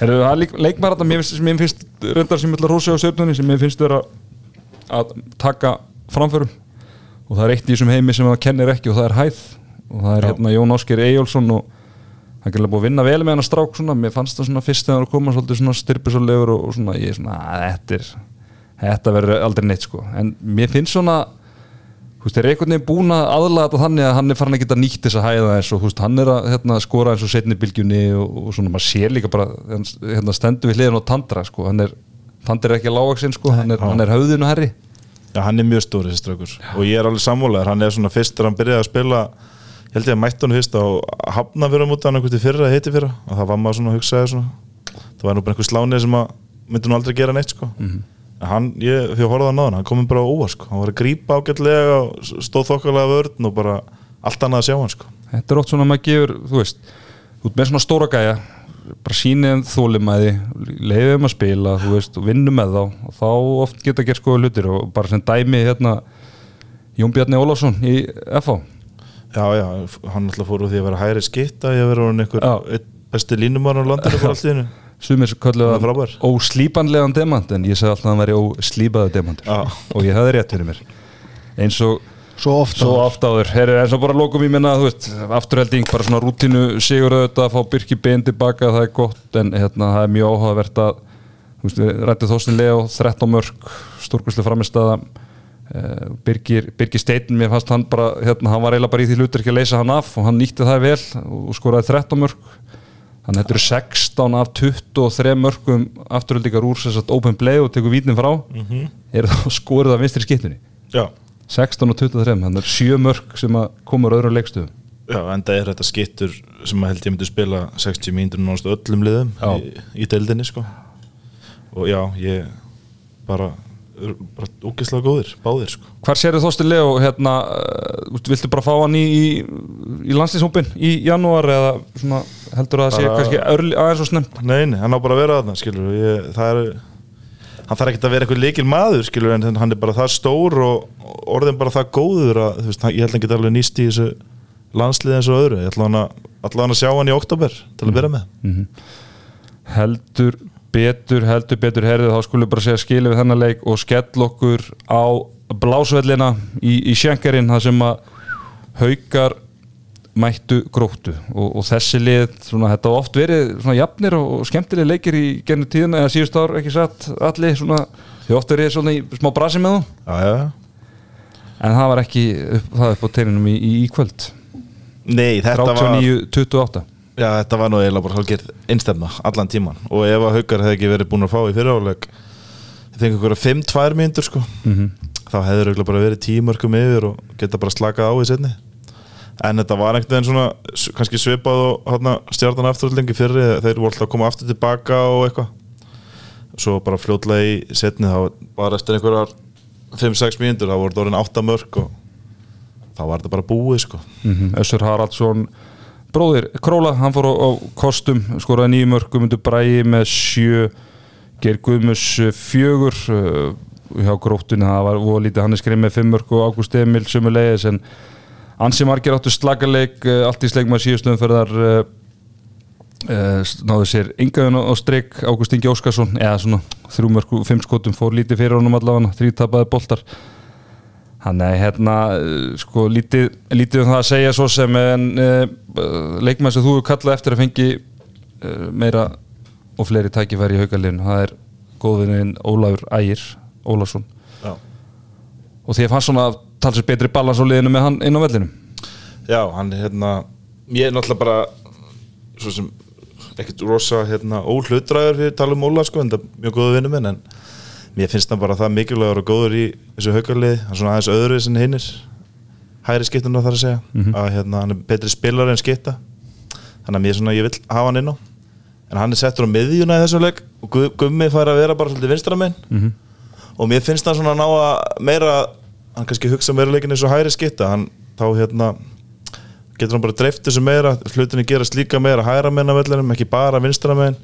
Heru, Það er lík, leikmar þetta, mér finnst, sem mér finnst reyndar sem ég ætla að rósa á stjörnunni sem mér finnst vera að taka framförum. Og það er eitt í þessum heimi sem það kennir ekki og það er hæð. Og það er Já. hérna Jón Ásker Eyjólfsson og hann er alveg búið að vinna vel með hann að strák svona, mér fannst það svona fyrst þegar hann koma svolítið svona styrpisulegur og, og svona, ég er svona, að þetta er þetta verður aldrei neitt sko. En mér finnst svona þú veist, eru einhvern veginn búin að aðlaga þetta þannig að hann er farin að geta nýtt þess að hæða eins og þú veist, hann er að hérna, skora eins og setni bylgjunni og, og svona, maður sér líka bara hérna, stendur við hliðin á Tandra sko, hann er, Tandra er ekki lágaksinn sko, hann er, hann er höfðinu herri Já, hann er mjög stór þessi straukur Og ég er alveg sammálaður, hann er svona fyrst þegar hann byrjaði að spila Ég held ég að hann fyrst á hafna fyrir á múti hann til fyrra heiti fyrra. Og það var maður svona að svona Það var nú bara einhver slánið sem að myndi nú aldrei gera neitt sko. Mhm. En hann, ég, því að horfða hann á hann, komið bara óvar sko. Hann var að grípa ágætlega og stóð þokkalega vörn og bara allt annað að sjá hann sko. Þetta er oft svona að maður gefur, þú veist út með svona stóra gæja bara sýnið þólimæði leiðum að spila, þú veist, og vinnu með þá. Og þá oft geta gert skoða hlutir og bara sem dæmi hérna Jón Bjarni Ólafsson í FH Já, já, hann alltaf fór úr því að vera hæri skitta Ég vera hann einhver besti línumar á landinu bara allt í hennu sumir frábær. óslípanlegan demant en ég segi alltaf að hann væri óslípaðu demantur. Og ég hefði rétt fyrir mér. Eins og Svo svo oft áður. Eins og bara lokum ég minna þú veist, afturhelding, bara svona rútínu sigur auðvitað að fá Birki bein tilbaka það er gott en hérna, það er mjög áhugavert að þú veist, við rættið Þóstin Leo 13 mörg, stórkvæslega framistæða uh, Birgir, Birgir Steinn mér fannst hann bara, hérna, hann var eiginlega bara í því hlutur ekki að leysa hann af og hann nýtti það vel og skoraði 13 mörg þannig að þetta eru 16 af 23 mörgum afturheldingar úr þess að open play og tekur vítin frá. Mhm. er það skorið af vinstri skiptunni Já, 16 og 23, þannig er 7 mörg sem að komur öðru leikstöðum. Já, enda er þetta skittur sem að held ég myndi spila 60 mínútur náttúrulega öllum liðum Já. í, í deildinni sko. Og já, ég bara, bara úkislega góðir, báðir sko. Hvar sérðu Þóstin Leo hérna, uh, viltu bara fá hann í, í, í landslýshópin í janúar eða svona, heldur að það sé kannski örli, aðeins og snemt Nei, nei, hann á bara að vera þarna, skilur. Ég, það er hann þarf ekki að vera eitthvað leikil maður, skilur en hann er bara það stór og orðin bara það góður að, þú veist, ég held að hann geta alveg nýst í þessu landslið eins og öðru, ég ætla hann að, ætla hann að sjá hann í oktober til að byrja með. Heldur betur, heldur betur herðið þá skulum við bara segja skilu við þennan leik og skell okkur á blásvellina í, í sjenkarinn þar sem að haukar mættu gróttu. Og, og þessi lið, svona, þetta oft verið svona jafnir og, skemmtileg leikir í gennu tíðina eða síðust ár ekki satt allir svona, þau oft verið svona í smá brasi með þú Já, já, en það var ekki upp, það upp á teininum í, í, í kvöld. Nei, þetta var 39-28 Já, þetta var nú eiginlega bara hálfgerð einstemna allan tíman og ef að Haukar hefði ekki verið búin að fá í fengi ykkur að 5-2 mínútur sko. Mhm. þá hefði örugglega bara verið tímörkum yfir og geta bara slakað á í setni en þetta var einhvern veginn svona kannski svipað og hana, stjartan afturlengi fyrri þeir voru alltaf að koma aftur tilbaka og eitthvað. Svo bara fljótlega í setni þá bara eftir einhverjar 5-6 mínútur þá voru þetta orðin 8 mörg og þá var þetta bara búið sko. Mhm. Össur Haraldsson bróðir Króla, hann fór á, á kostum skoraði nýjum mörgum undir bræði með sjö Geir Guðmus eh, fjögur uh, hjá gróttunni, það var voða lítið hann er skrið með fimm mörg og Ágúst Emil sömulegis en ansi margir áttu slagaleik uh, allt í sleik með síðustöðum fyrir þar náðu sér yngaðun á strik Ágúst Ingi Óskarsson eða svona þrjú mörg og fimm skotum fór lítið fyrir honum allavega þrýtapaði boltar Hann er hérna, eh, sko, lítið, lítið um það að segja svo sem en uh, leikmenn sem þú hefur kallað eftir að fengi uh, meira og fleiri tækifæri í haukalinu, það er góðvinnin Ólafur Ægir Ólafsson. Já, og því að fannst svona talsið betri balans á liðinu með hann inn á vellinum? Já hann er hérna ég er náttúrulega bara svo sem ekkert rosa hérna óhlutræður fyrir tala um Óla sko en það er mjög góðu vinnu minn en mér finnst það bara það mikilvægur og góður í þessu haukarlið hann er svona aðeins öðru sem hinnir. Hæri skiptuna þar að segja. Að hérna hann er betri spilari en skipta. Þannig að mér svona ég vil hafa hann inn á. En hann er settur á miðjuna í þessu leik og Gu- Gummi fær að vera bara svolítið vinstra megin. Og mér finnst hann svona ná að meira hann kannski hugsa meira leikin eins og hæri skipta. Hann þá hérna getur hann bara dreift þessu meira. Hlutinni gerast líka meira hæra meina vellinum ekki bara vinstra megin.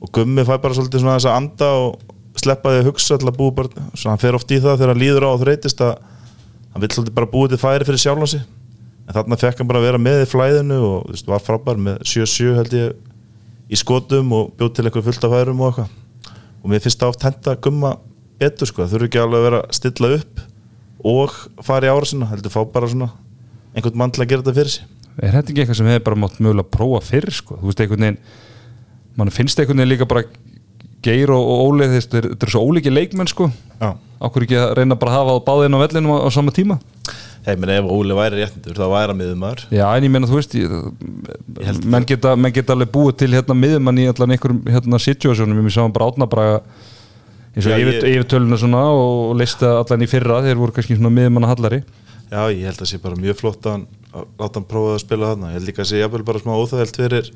Og Gummi fær bara svolítið svona þess að anda og sleppa því að hugsa að búa bara svona hann fer oft í það þegar hann líður á og þreytist að hann vill svolítið bara búa til færi fyrir sjálfan sig. En þarna fekk hann bara að vera með í flæðinu og veist, var frábær með 7-7 held ég í skotum og bjóð til eitthvað fullt af færum og eitthvað. Og mér finnst það oft henda Gumma betur sko, það þurfi ekki alveg að vera að stilla upp og fara í ára sinna heldur fá bara svona einhvern mann til að gera þetta fyrir sig. Er þetta ekki eitthvað sem hefur bara mátt mögulega prófa fyrr sko, þú veist einhvern veginn mann finnst einhvern veginn líka bara Geir og, Óli, þetta er, þetta er svo ólíki leikmenn sko, okkur ekki að reyna bara að hafa á báðin á vellinum á, sama tíma? Hei, menn ef Óli væri réttindur þá væri hann miður maður Já, en ég meina, þú veist, ég, Ég menn, geta, menn geta alveg búið til hérna miðumann í allan einhverjum hérna situasjónum, ég sá hann bara átnabraga eins og yfir, yfirtöluna svona og leista allan í fyrra, þeir voru kannski svona miðumann hallari. Já, ég held að sé bara mjög flott að, að láta hann prófa að spila þarna. Ég held líka að sé jafnvel bara smá óþægilt fyrir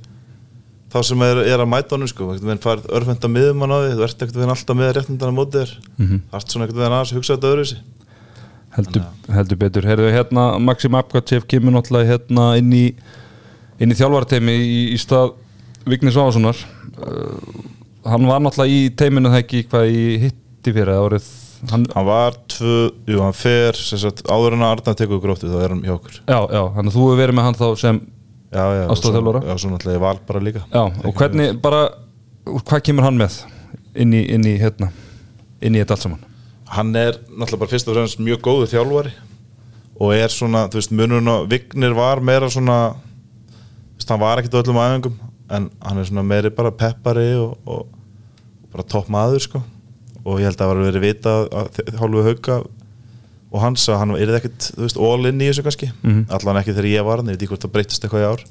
þá sem er, er að mæta honum sko, þú veist, farið örfenda miðum hann á því þú ert ekkert veginn alltaf með réttindana mótið þér mm -hmm. ert svona ekkert veginn aðeins að hugsa þetta öðruvísi Heldur, heldur betur. Herðu, hérna, Maxim Apgatjev kemur náttúrulega hérna inn í, inn í þjálfarteimi í, í stað Vignis Váðssonar. Uh, hann var náttúrulega í teiminu það ekki hvað í hitti fyrir árið. Hann, hann var tvö, jú, hann fer sagt, áður en að Arna tekur gróttu þá er hann hjá okkur já, já, þannig að þú hefur verið með hann þá sem Já, já, og svo- náttúrulega ég val bara líka. Já, og hvernig bara hvað kemur hann með inn í, inn í hérna, inn í þetta allt saman? Hann er náttúrulega bara fyrst og fremst mjög góðu þjálfari og er svona, þú veist, munurinn á Vignir var meira svona þú veist, hann var ekkert á öllum æfingum en hann er svona meiri bara peppari og, og bara topp maður sko. Og ég held að það var verið vita að hálfu hauka og hans að hann er ekkert, þú veist, all in í þessu kannski. Mhm. allan ekki þegar ég var hann, ég veit ekki hvort það breytist eitthvað í ár.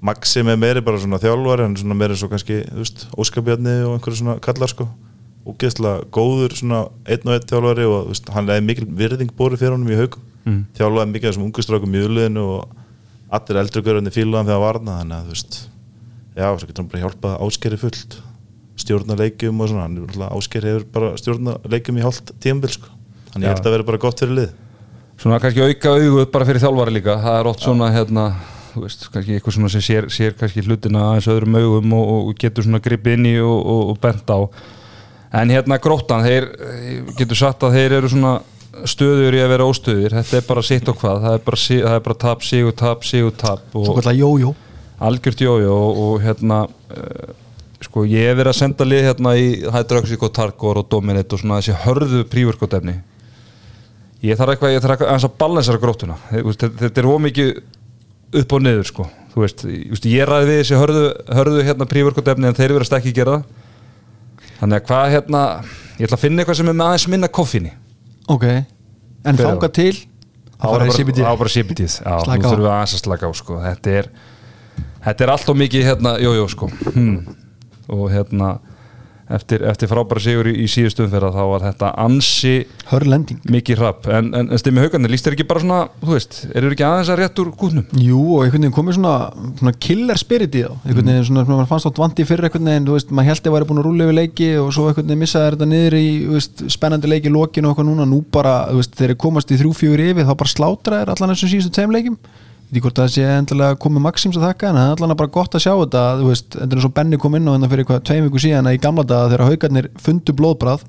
Maxim er meiri bara svona þjálfari hann er svona meiri svo kannski, þú veist, óskapjarni og einhverju svona kallar sko. Ógeðslega góður svona einn og einn þjálfari og þú veist, hann er mikil virðing bóri fyrir honum í haugum Mhm. þjálfaði mikið af þessum ungu strákum í uliðinu og allir eldri görðinni fílaðan þegar hann varna þannig að þú veist já, svo getur hann bara hjálpað áskeri fullt. Stjórna leikjum og svona hann er náttúrulega- áskeri hefur bara stjórna leikjum í hálft tímabil sko þannig ég held að vera bara gott fyrir lið. Svona kannski auka augu bara fyrir þjálfari líka. Það er oft svona hérna þú veist, kannski eitthvað svona sem sér, sér kannski hlutina aðeins öðrum augum og, og getur svona gripið inn í og, og, og bent á. En hérna gróttan, þeir eh, getur sagt að þeir eru svona stöður í að vera óstöður, þetta er bara sitt og hvað. Það er bara, það er bara tap, sigur, tap, sigur, tap Svo og kallar jójó. Algjört jójó og, og hérna uh, sko ég hef verið að senda lið hérna í Hydroxyco, Tarkor og Dominate og svona þessi hörðu prífurkotefni ég þarf eitthvað, ég þarf að balansera grótuna þú þetta, er ómikið upp og niður sko. Þú veist, ég, veist, ég ræði við þessi hörðu, hörðu hérna prívorkotefni en þeir verðast ekki gera þannig að hvað hérna ég ætla að finna eitthvað sem er með aðeins minna koffinni ok. En var? til? Það að fara í CBD á bara CBD Já, Slaka nú á. þurfum við aðeins að slaka á sko. þetta er þetta er allt og mikið hérna, jú, jú, sko. Hmm. og hérna eftir, eftir frábæra sigur í, í síðustu umferða þá var þetta ansi mikið hrapp, en, en, en stimmi haugarnir líst þér ekki bara svona, þú veist, eru ekki aðeins að rétt úr gúnum? Jú, og einhvern veginn komið svona, svona killer spirit í þá. Einhvern veginn svona, maður fannst átt vandi fyrir einhvern veginn, þú veist, maður held að væri búin að rúlega yfir leiki og svo einhvern veginn missaði þetta niður í þú veist, spennandi leiki í lokinu og eitthvað núna. Nú bara, þú veist, þeir komast í þrjú fjögur yfir þá bara slátra þeir allan þessum síðustu tveim leikim veit ekki hvort það sé endilega komið Maxims að þakka en það er allan bara gott að sjá þetta veist, endur eins og Benny kom inn á þetta fyrir eitthvað tveim viku síðan að í gamla daga þegar haugarnir fundu blóðbrað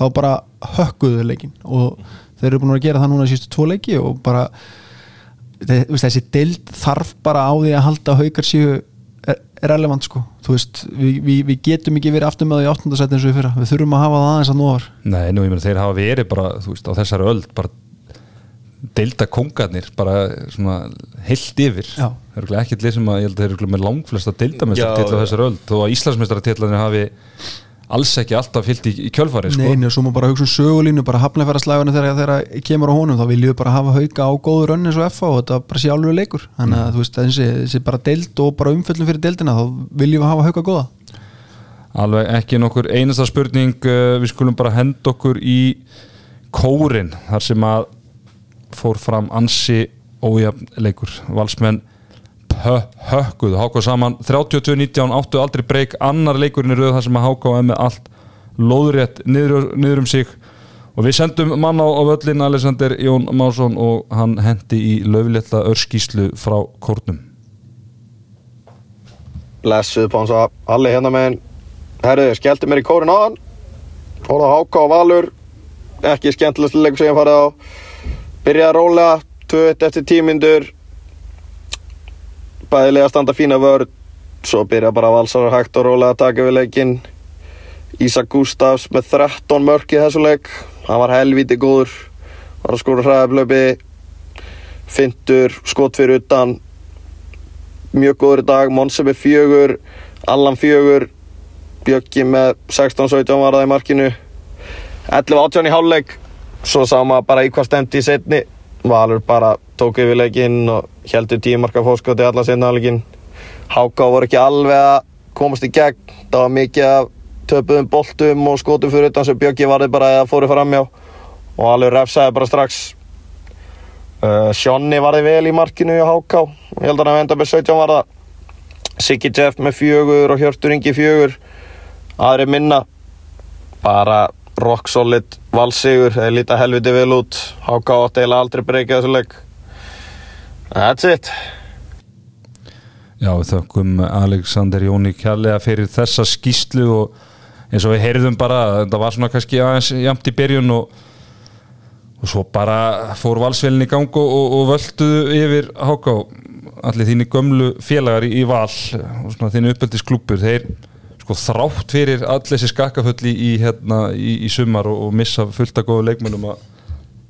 þá bara hökkuðu leikin og þeir eru búin að gera það núna í síðustu tvo leiki og bara veist, þessi deild þarf bara á því að halda að haukar séu er, er relevant sko. Veist, við, við, við getum ekki verið aftur með það í áttundasæti eins og við fyrra, við þurfum að hafa það aðeins að nóvar Nei, nú, ég meina, þeir hafa verið bara, þú veist, á þessari öld bara deilda kongarnir bara svona heilt yfir Já. það er örugglega ekkert lið sem að ég held að þeir eru með langflesta til á já. þessari öld þó að Íslandsmestartillanir hafi alls ekki alltaf fyllt í, í kjölfari sko. Nei, nei, og svo má bara hugsa um sögulínu bara hafnafæraslagunum þegar, þegar kemur á honum þá viljum við bara hafa hauka á góðu rönni eins og FA og þetta bara sé alveg leikur þannig að þú veist, þessi, þessi bara deild og bara umföllum fyrir deildina þá viljum við hafa hauka góða alveg ekki nokkur einasta spurning uh, við skulum bara henda okkur í kórin þar sem að fór fram ansi ójafn leikur. Valsmenn hökkuðu háka saman. 32-19 áttu aldrei breyk. Annar leikurinn í rauð þar sem að háka er með allt lóðrétt niður, niður um sig. Og við sendum mann á, á völlin Alexander Jón Másson og hann hendi í löflétta örskíslu frá kórnum. Blessuð Ponsa, Alli hérna megin. Herðu, skellti mér í kórin á hann Háka og Valur. Ekki skemmtilegst leikur sem ég farið á Byrjaði að róla 2-1 eftir tímyndur Bæðilega standa fína vörð Svo byrjaði bara valsar hægt og róla að taka við leikinn. Ísak Gustafs með 13 mörk í þessu leik. Hann var helvíti góður. Var að skóra hræðablöpi Fintur, skot fyrir utan. Mjög góður dag. Monsi með fjögur, Allan fjögur. Bjöggi með 16-17 var það í markinu. 11-18 í hálfleik svo sá maður bara í hvað stemdi í setni Valur bara tók yfir leikinn og heldur tímarka fórskoti allan setna hálfleikin Háká voru ekki alveg að komast í gegn. Það var mikið af töpuðum boltum og skotum fyrir utan sem Bjöggi varði bara að fóru framjá og Valur refsaði bara strax. Uh, Sjonni varði vel í markinu í HK ég held að hann enda með 17 varða. Siggi Jeff með fjögur og Hjörtur Ingi fjögur. Aðri minna. Bara rock solid valsigur þeir líta helviti vel út. HK átti eiginlega aldrei breykið þessu leik. That's it. Já, við þökkum Alexander Jóni kjærlega fyrir þessa skýslu og eins og við heyrðum bara það var svona kannski aðeins jamt í byrjun og, og svo bara fór valsvelin í gang og, og, og völduðu yfir háká allir þínu gömlu félagar í, í val og svona þínu uppeldisklúpur þeir sko þrátt fyrir all þessi skakkafölli í, hérna, í, í sumar og, og missa fullt að góðu leikmennum að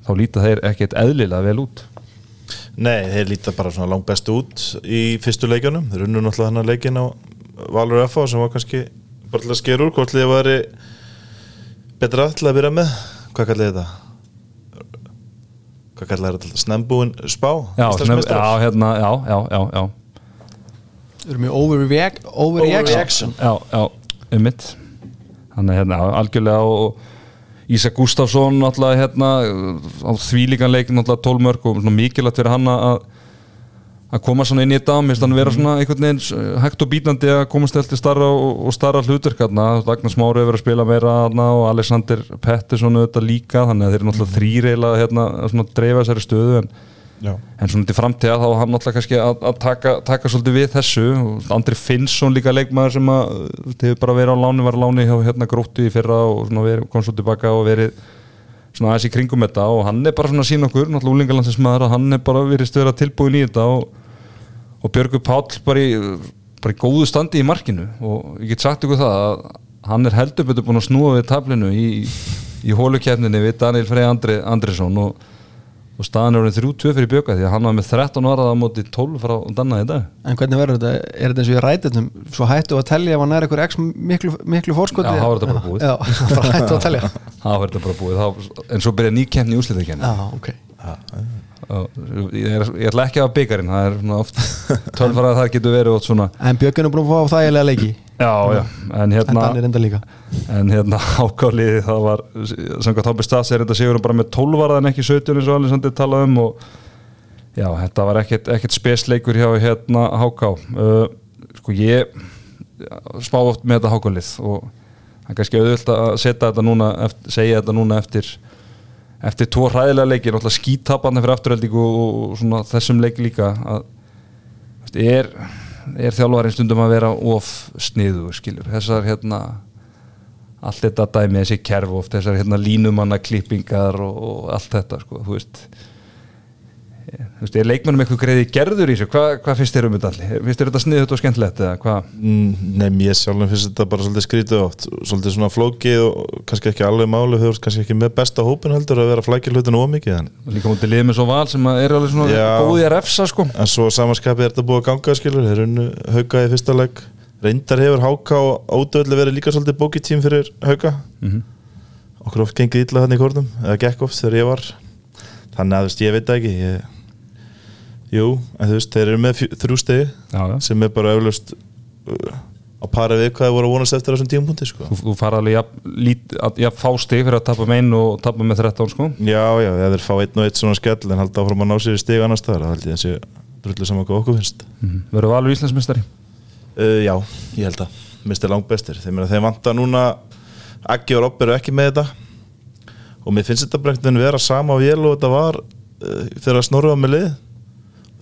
þá líta þeir ekkert eðlilega vel út Nei, þeir líta bara svona langt best út í fyrstu leikjunum, þeir unnu náttúrulega hennar leikin á Valur FH sem var kannski bara til að skera úr, hvort liðið væri betra til að byrja með hvað kallir þetta? Hvað kallir þetta? Snembúin spá? Já, snem, já, hérna, já, já, já, já. Við erum mjög overreact, overreaction. Já, já, um mitt Þannig hérna, algjörlega og, Ísak Gustafsson náttúrulega hérna á þvílíkan leikin náttúrulega 12 mörg og svona mikilvægt fyrir hann að að koma svona inn í þetta. Finnst hann vera svona einhvern veginn hægt og bítandi að komast til starra og, og starra hérna, Ragnar Smári hefur verið að spila meira og Alexander Pettersson auðvitað líka þannig að þeir eru náttúrulega þrýreila hérna að svona dreifa þessari stöðu en Já. en svona til framtíða þá var hann náttúrulega kannski að, að taka, taka svolítið við þessu. Andri Finnsson líka leikmaður sem að hefur bara verið á láni, var á láni hjá hérna gróttu í fyrra og verið, kom svo tilbaka og verið svona aðeins í kringum þetta. Og hann er bara svona að sína okkur, náttúrulega úlingalandsins maður að hann er bara verið stöður að tilbúin í þetta og, og Björgur Páll bara í, bara í góðu standi í markinu. Og ég get sagt ykkur það að hann er heldur betur búin að snúa við tablinu í, í hólukefninni við Daniel Frey Andri, Andrisson og og staðan er orðin 3-2 fyrir Bjöka því að hann var með 13 varað á móti 12 frá Danna í dag. En hvernig verður þetta, er þetta eins og ég ræti þetta svo hættu að telja ef hann er eitthvað x miklu, miklu fórskoti Já, þá er þetta bara búið. Já, bara hættu að telja. Það var þetta bara búið. Þá, en svo byrja nýkemni í úsliðarkenni Já, ok. Ég, er- ég ætla ekki að hafa byggarinn það er svona oft 12 varað það getur verið svona En Björgun er búin að fá þægilega leiki. Já, já, en hérna en hérna ákáliði það var samkvæmt Hápi Stas er þetta sigur bara með 12 varað en ekki 17 eins og Alessandri talaði um og já, þetta var ekkert, ekkert spesleikur hjá hérna Háká uh, sko ég spá oft með þetta Hákálið og það er kannski auðvöld að setja þetta núna eftir, segja þetta núna eftir eftir tvo hræðilega leiki náttúrulega skítapandi fyrir afturheldingu og, svona þessum leik líka að er, er þjálfarinn stundum að vera of sniðu skilur, þessar hérna allt þetta dæmi, þessi kerf oft þessar hérna línumanna klippingar og, og allt þetta sko, þú veist þú veist, er leikmennum eitthvað greiði gerður í þessu, Hva, hvað finnst þér um þetta allir? Finnst þér þetta sniðut og skemmtilegt eða hvað? Mm, Nei, mér sjálfum finnst þetta bara svolítið skrítið oft. Svolítið svona flókið og kannski ekki alveg máli. Þau eru kannski ekki með besta hópin heldur að vera flækja hlutinu ómikið en, Líka mútið lið með svo val sem er alveg svona Já. góði að refsa sko. En svo samanskapið er þetta búið að ganga skilur. Þeir unnu hauka í fyrsta leik. Reyndar hefur háka og hauka. Mhm. Þannig að þú veist, ég veit ekki. Ég... Jú, en þú veist, þeir eru með fjö- þrjú stegi Já, já. sem er bara eflaust uh, á pari við hvað þeir voru að vonast eftir þessum tímapunkti sko. Þú, þú fara alveg jafn, lít, að, jafn fá stig fyrir að tapa með einu og tapa með 13 sko Já, já, ef þeir fá einn og eitt svona skell en halda áfram að ná sér í stig annars staðar það held ég þessi drullu saman hvað okkur finnst mm -hmm. Verður valur Íslandsmyndstari? uh, Já, ég held að mistir langt bestir þeir, meina, þeir vanta núna Aggi og Robb eru ekki með þetta og mér finnst þetta brengt vera sama vél og þetta var uh, þegar snorra með lið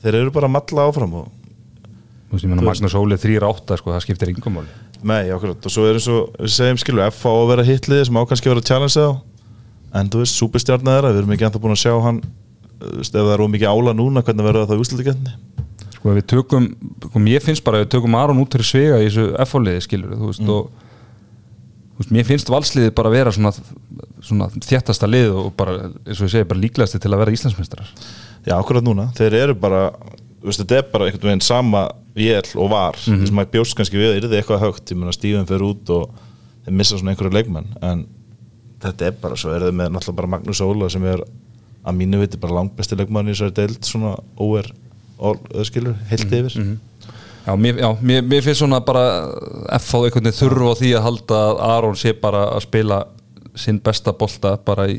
þeir eru bara að malla áfram og Þú veist, ég menna Magnús Ólið 3-8 sko, það skiptir yngum máli. Nei, akkurat, og svo er eins og við segjum skilu, F á að vera hitlið sem á kannski að vera að challenge þá en þú veist, súpistjarnar þeirra, við erum ekki ennþá búin að sjá hann ef það er ómikið ála núna hvernig verður það úslutiketni Sko við tökum, sko mér finnst bara við tökum Aron út fyrir svega í þessu F-fóliði skilur þú veist og þú veist, mér finnst valsliðið bara vera svona, svona þjættasta lið og bara, eins og ég segi, bara líklegasti til að vera Íslandsmyndstarar Já, akkurat núna, þeir eru bara veist, þetta er bara einhvern veginn sama vél og var, Mhm. þess að maður bjóst kannski við yrði eitthvað högt, ég meina Stífum fer út og þeir missa svona einhverju leikmenn. En þetta er bara svo, er þeir með náttúrulega bara Magnús Óla sem er að mínu viti bara langbesti leikmann í þessari deild svona óver, skilur, heilt Mhm. yfir. Já, mér, já mér, mér finnst svona bara F á einhvern veginn þurfa á því að halda að Aron sé bara að spila sinn besta bolta bara í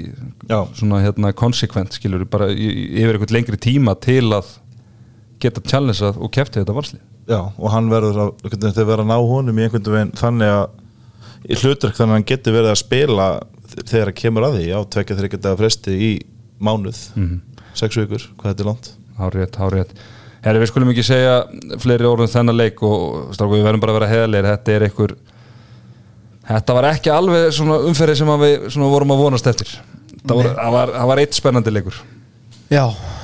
Já. svona hérna konsekvent skilur bara yfir einhvern lengri tíma til að geta challengeað og kefti þetta varslið Já, og hann verður að, þeir verður að ná honum í einhvern veginn þannig að í hlutverk þannig að hann getur verið að spila þegar hann kemur að því, já, tvekja þryggja daga fresti í mánuð, Mhm. sex vikur, hvað þetta er langt. Hárétt, hárétt Herri, við skulum ekki segja fleiri orðum þennan leik og stráku, við verðum bara að vera heðalegir þetta er einhver þetta var ekki alveg svona umferði sem við svona vorum að vonast eftir. Það, voru, það, var, það var eitt spennandi leikur. Já,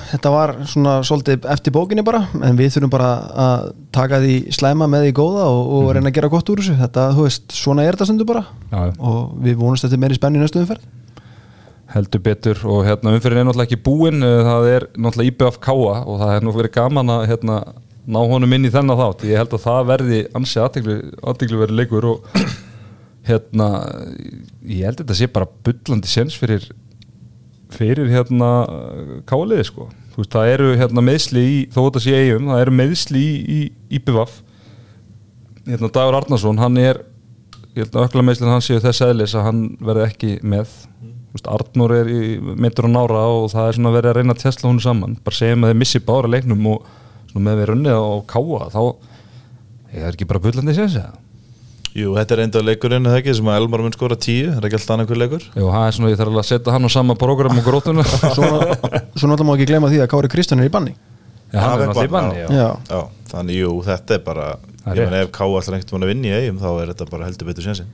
þetta var svona svolítið eftir bókinni bara en við þurfum bara að taka því slæma með því góða og, og reyna að gera gott úr þessu. Þetta, þú veist, svona er þetta stundu bara. Já, og við vonumst eftir meiri spennu í næstu umferð. Heldur betur og hérna umferðin er náttúrulega ekki búin eh, það er náttúrulega IBF Káa og það er nú verið gaman að hérna, ná honum inn í þennan þátt. Ég held að það verði ansi aðteglu verið leikur og hérna ég held að þetta sé bara bullandi sens fyrir fyrir hérna káliði sko. Þú veist, það eru hérna meðsli í þó þetta sé eigum, það eru meðsli í, í IBF hérna Dagur Arnarsson, hann er að ökla meðslinn hann séu þess eðlis að hann verði ekki með. Þú veist, Arnur er meitur og nára og það er svona verið að reyna að tesla hún saman. Bara segjum að þeir missi bára leiknum og með við runnið á káa þá er ekki bara bullandi séns eða Jú, þetta er enda leikurinn, eða ekki, sem að Elmar mun skora tíu, er ekki alltaf annað hver leikur? Jú, það er svona, ég þarf alveg að setja hann á sama program og grótuna. Já, Svo náttúrulega má ekki gleyma því að Kári Kristján er í banni. Hann Það er náttúrulega í banni já. Já, Já, þannig, jú, þetta er bara Það ég rétt. ef K allar einhvern veginn að vinna í eigum þá er þetta bara heldur betur sensin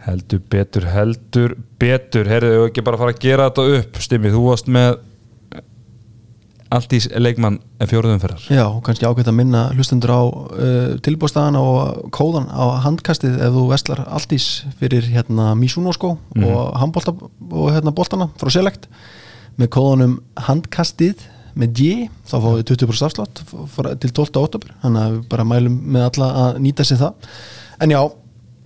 Heldur betur, heldur betur. Herðu, ég ekki bara að fara að gera þetta upp? Stimmi, þú varst með allt í leikmann en fjóruðum ferðar já, kannski ágætt að minna hlustendur á uh, tilbústaðan og kóðan á handkastið ef þú vestlar alltís fyrir hérna Mizuno skó og handbolta og hérna boltana frá Select. Með kóðunum handkastið með G, þá fáum við 20% afslátt til 12. oktober þannig að við bara mælum með alla að nýta sér það. En já,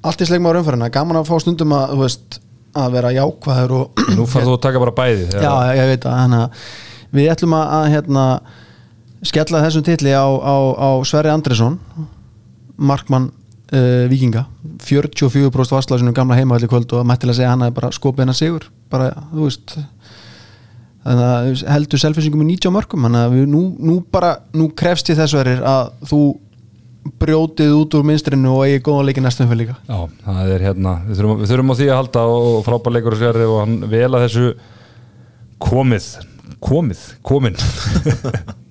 allt í slegum á raunfærina gaman að fá stundum að, veist, að vera jákvæður og Nú farðu þú að taka bara bæði já, ég veit að að við ætlum að, að hérna, skella þessum titli á, á, á Sverri Andresson markmann uh, vikinga 44% varslásinu gamla heimavalli kvöld og mættilega að segja að hann er bara skopið hennar sigur. Bara, þú veist þannig að heldur selfinsingum með 90 mörgum þannig að við, nú, nú bara, nú krefst ég þess verir að þú brjótið út úr minstrinu og eigi góðan leiki næstum fyrir líka. Já, það er hérna, við þurfum, við þurfum á því að halda og frábær leikur og sérri og hann vel að þessu komið, komið, komin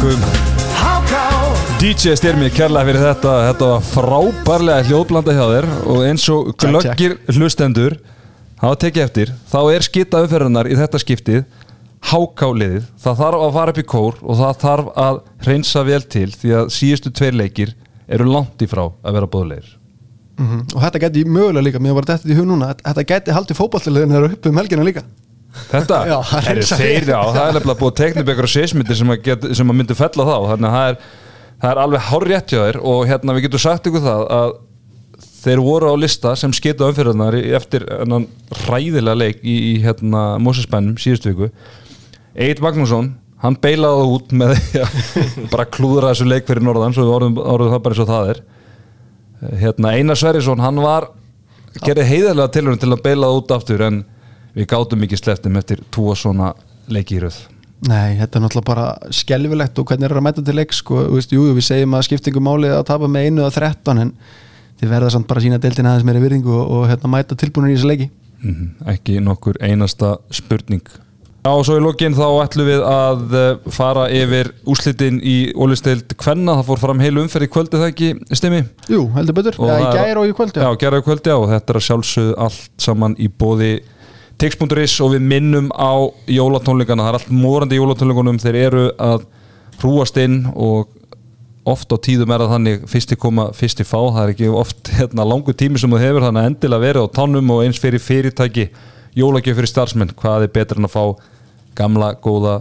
Háká. DJ Styrmi kærlega fyrir þetta. Þetta var frábærlega hljóðblanda hjá þér og eins og glöggir hlustendur hafa tekið eftir þá er skita umferðunar í þetta skiptið hákáliðið, það þarf að fara upp í kór og það þarf að hreinsa vel til því að síðustu tveir leikir eru langt í frá að vera bóðlegir mm og þetta geti mögulega líka, mér var þetta í hug núna þetta geti haldið fótballtilegðin þegar upp um helgina líka Þetta, Já, það er þeir, já, það er nefnilega búið teknibekar og sésmyndir sem, sem að myndi fella þá. Þannig að það er, það er alveg hár rétt hjá þér og hérna við getum sagt ykkur það að þeir voru á lista sem skita umfyrirnar eftir enn ræðilega leik í, í hérna Mósesbænum síðustu viku. Egil Magnússon, hann beilaði það út með því að bara klúðra þessu leik fyrir norðan svo við orðum, það bara eins og það er. Hérna Einar Sverrisson, hann var gerði heiðarlega tilhörun til að beila það út aftur en við gátum ekki sleftum eftir tvo svona leiki í röð. Nei, þetta er náttúrulega bara skelfilegt og hvernig er það að mæta til leik sko, veist, jú, jú, við segjum að skiptingu máli að tapa með einu eða þrettán en þið verða samt bara að sína deildin aðeins meiri virðingu og, og hérna mæta tilbúinir í þessu leiki. Mhm, ekki nokkur einasta spurning. Já, og svo í lokin þá ætlum við að eh, fara yfir úslitin í ólisteild Kvenna, það fór fram heilu umferð í kvöldi það ekki, stimmi? Jú, heldur betur, Og ja, í það er- gær og í kvöld Já, gera í kvöldi og þetta er að sjálfsögðu allt saman í bóði tix.is og við minnum á jólatónleikana, það er allt morandi í jólatónleikunum, þeir eru að hrúast inn og oft á tíðum er það þannig fyrsti koma, fyrsti fá, það er ekki oft hérna, langu tími sem þú hefur, þannig að endilega verið á tánum og eins fyrir fyrirtæki jólagjöf fyrir starfsmenn, hvað er betur en að fá gamla góða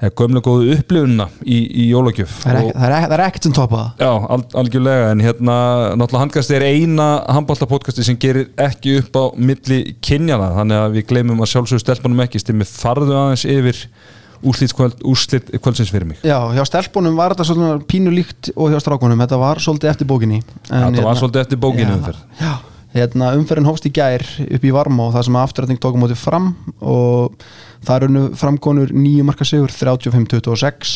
eða gömlega góðu upplifunna í, í jólagjöf Það er, er, er ekkert sem topa það. Já, al algjörlega, en hérna náttúrulega handkast er eina handbóltapodcasti sem gerir ekki upp á milli kynjana, þannig að við gleymum að sjálfsögur stelpunum ekki, stimmi farðu aðeins yfir kvöld, úrslit kvöldsins fyrir mig. Já, hjá stelpunum var þetta svona pínu líkt og hjá strákunum, þetta var svolítið eftir bókinni en, Þetta var svolítið eftir bókinu Já, Já, hérna umferðin hófst í gær upp í Varmá það sem afturrætning tókum mótið fram og það er unnu framkonur nýju marka sigur 35-26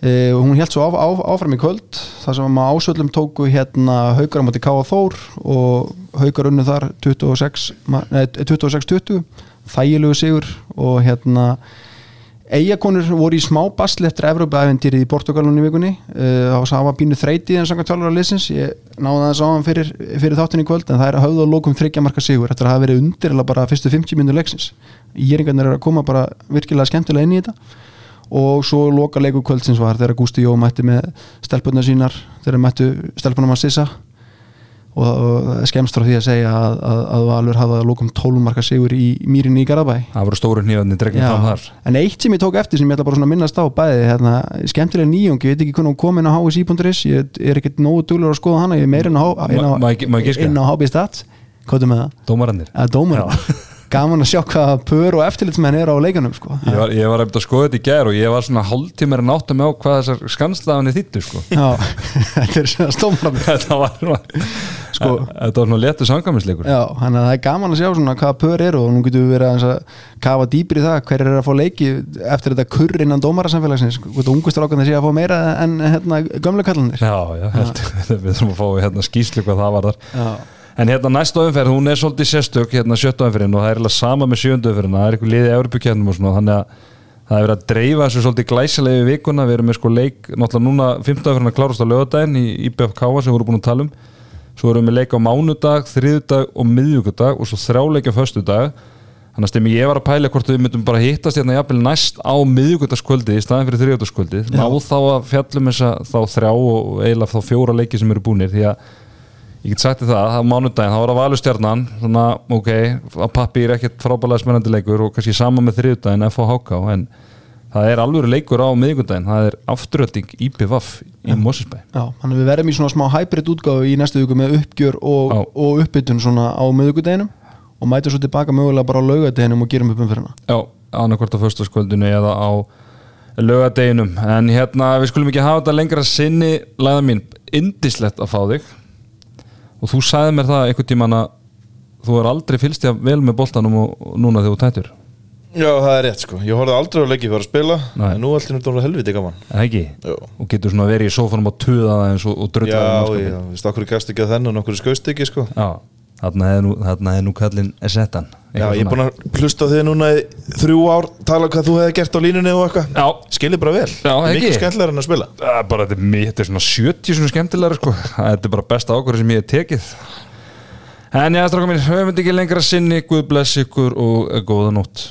e, og hún held svo á, á, áfram í kvöld það sem að ásöldum tóku hérna haukar á móti Káa Þór og haukar unnu þar 26 ma- nei, 26-20 þægilegu sigur og hérna Eyjakonur voru í smá basli eftir Evrópa-æventýrið í Portugalunni vikunni. Uh, og það var bínu þreyti en samkvæmt tjálfur á liðsins. Ég náði það sáðan fyrir, fyrir þáttin í kvöld en það er að höfða og lókum þryggja marka sigur eftir að hafa verið undir eða bara fyrstu 50 minnur leiksins. Íringarnir eru að koma bara virkilega skemmtilega inn í þetta. Og svo loka leiku kvöldsins var þegar Gústi Jó mætti með stelpunna sínar þegar mættu stelpunum að sissa og, skemmst frá því að segja að, að, að Valur hafa að lókum 12 marka sigur í mýrinni í Garabæ. Það voru stóru hníðarnir dregnir fram þar. En eitt sem ég tók eftir sem ég ætla bara að minnast á bæði, hérna, skemmtilega nýjung ég veit ekki hvernig hún kom inn á hsi.is ég er ekkert nógu duglur að skoða hana ég er meira inn á, á, inn á HB Stats. Er með það? Dómarannir dómur gaman að sjá hvað pör og eftirlitsmenn er á leikunum sko. Ég var, ég var eftir að skoða þetta í gær og ég var svona hálftímur að nátta mig á hvað þessar skanslaðanir þýttu sko. Já, þetta er svona stómrami þetta var svona sko, Þetta var svona letu sangaminsleikur Já, þannig að það er gaman að sjá svona hvaða pör eru og nú getum við verið að kafa dýpir í það hver er að fá leiki eftir þetta kurr innan dómarasamfélagsins. Hvort ungustrákan sé að fá meira en hérna, gömlu að. En hérna næsta umferð, hún er svolítið sérstök hérna sjöttu umferðin og það er eiginlega sama með sjöndu umferðin það er eitthvað liðið Evropakernum og svona þannig að það er verið að dreifa þessu svolítið glæsilega í vikuna, við erum með sko leik náttúrulega núna, fymta umferðin að klárast á lögadaginn í IBFK sem við vorum búin að tala um. Svo erum við leik á mánudag, þriðudag og miðvíkudag og svo þrjáleikja föstudag. Þannig að stemmi ég var að pæla hvort við myndum bara hittast hérna jafnvel næst á miðvíkudagskvöldi í staðin fyrir þriðjudagskvöldi ná þá að fjallum þessa þá þrjá og eiginlega þá fjóra leiki sem eru búnir því að ég get sagt þér það, það á mánudaginn, þá var það valustjarnan svona, ok, að pappi er ekkert frábælega spennandi leikur og kannski sama með þriðudaginn FHK, en það er alveg leikur á miðvikudaginn, það er afturölding IPVAF í Mosesbæ Já, þannig að við verðum í svona smá hybrid útgáfu í næstu viku með uppgjör og, og uppbytun svona á miðvikudeginum og mætum svo tilbaka mögulega bara á laugadeginum og gerum upp um fyrir hana Já, annarkvort á föstaskvöldinu eða á lögadeginum en hérna, við skulum ekki hafa þetta lengra sinni, læða mín, indislegt að fá þig og þú sagði mér það einhvern tímann að þú er aldrei fylgst ég vel með boltanum og, núna þegar þú tættur Já, það er rétt sko. Ég horfði aldrei á leiki fyrir að spila Nei. En nú allt í náttúrulega helviti gaman. En ekki? Jú. og getur svona verið í sófanum og tuða það eins og, og Já, drulla já, veist okkur gæst ekki að þennan okkur skauðst ekki sko? Já, þarna hefði nú, þarna hefði nú kallinn settan Já, ég er búin að hlusta á þig núna í þrjú ár Tala um hvað þú hefði gert á línunni og eitthvað. Já. Skilir bara vel. Já, er ekki. Mikið skemmtilegar en að spila. Það er bara, þetta er, þetta er svona 70 svona skemmtilega sko. Þetta er bara besta ákvörðu sem ég hef tekið. En já, stráka mín, höfum við ekki lengra sinni. Guð bless ykkur og góða nótt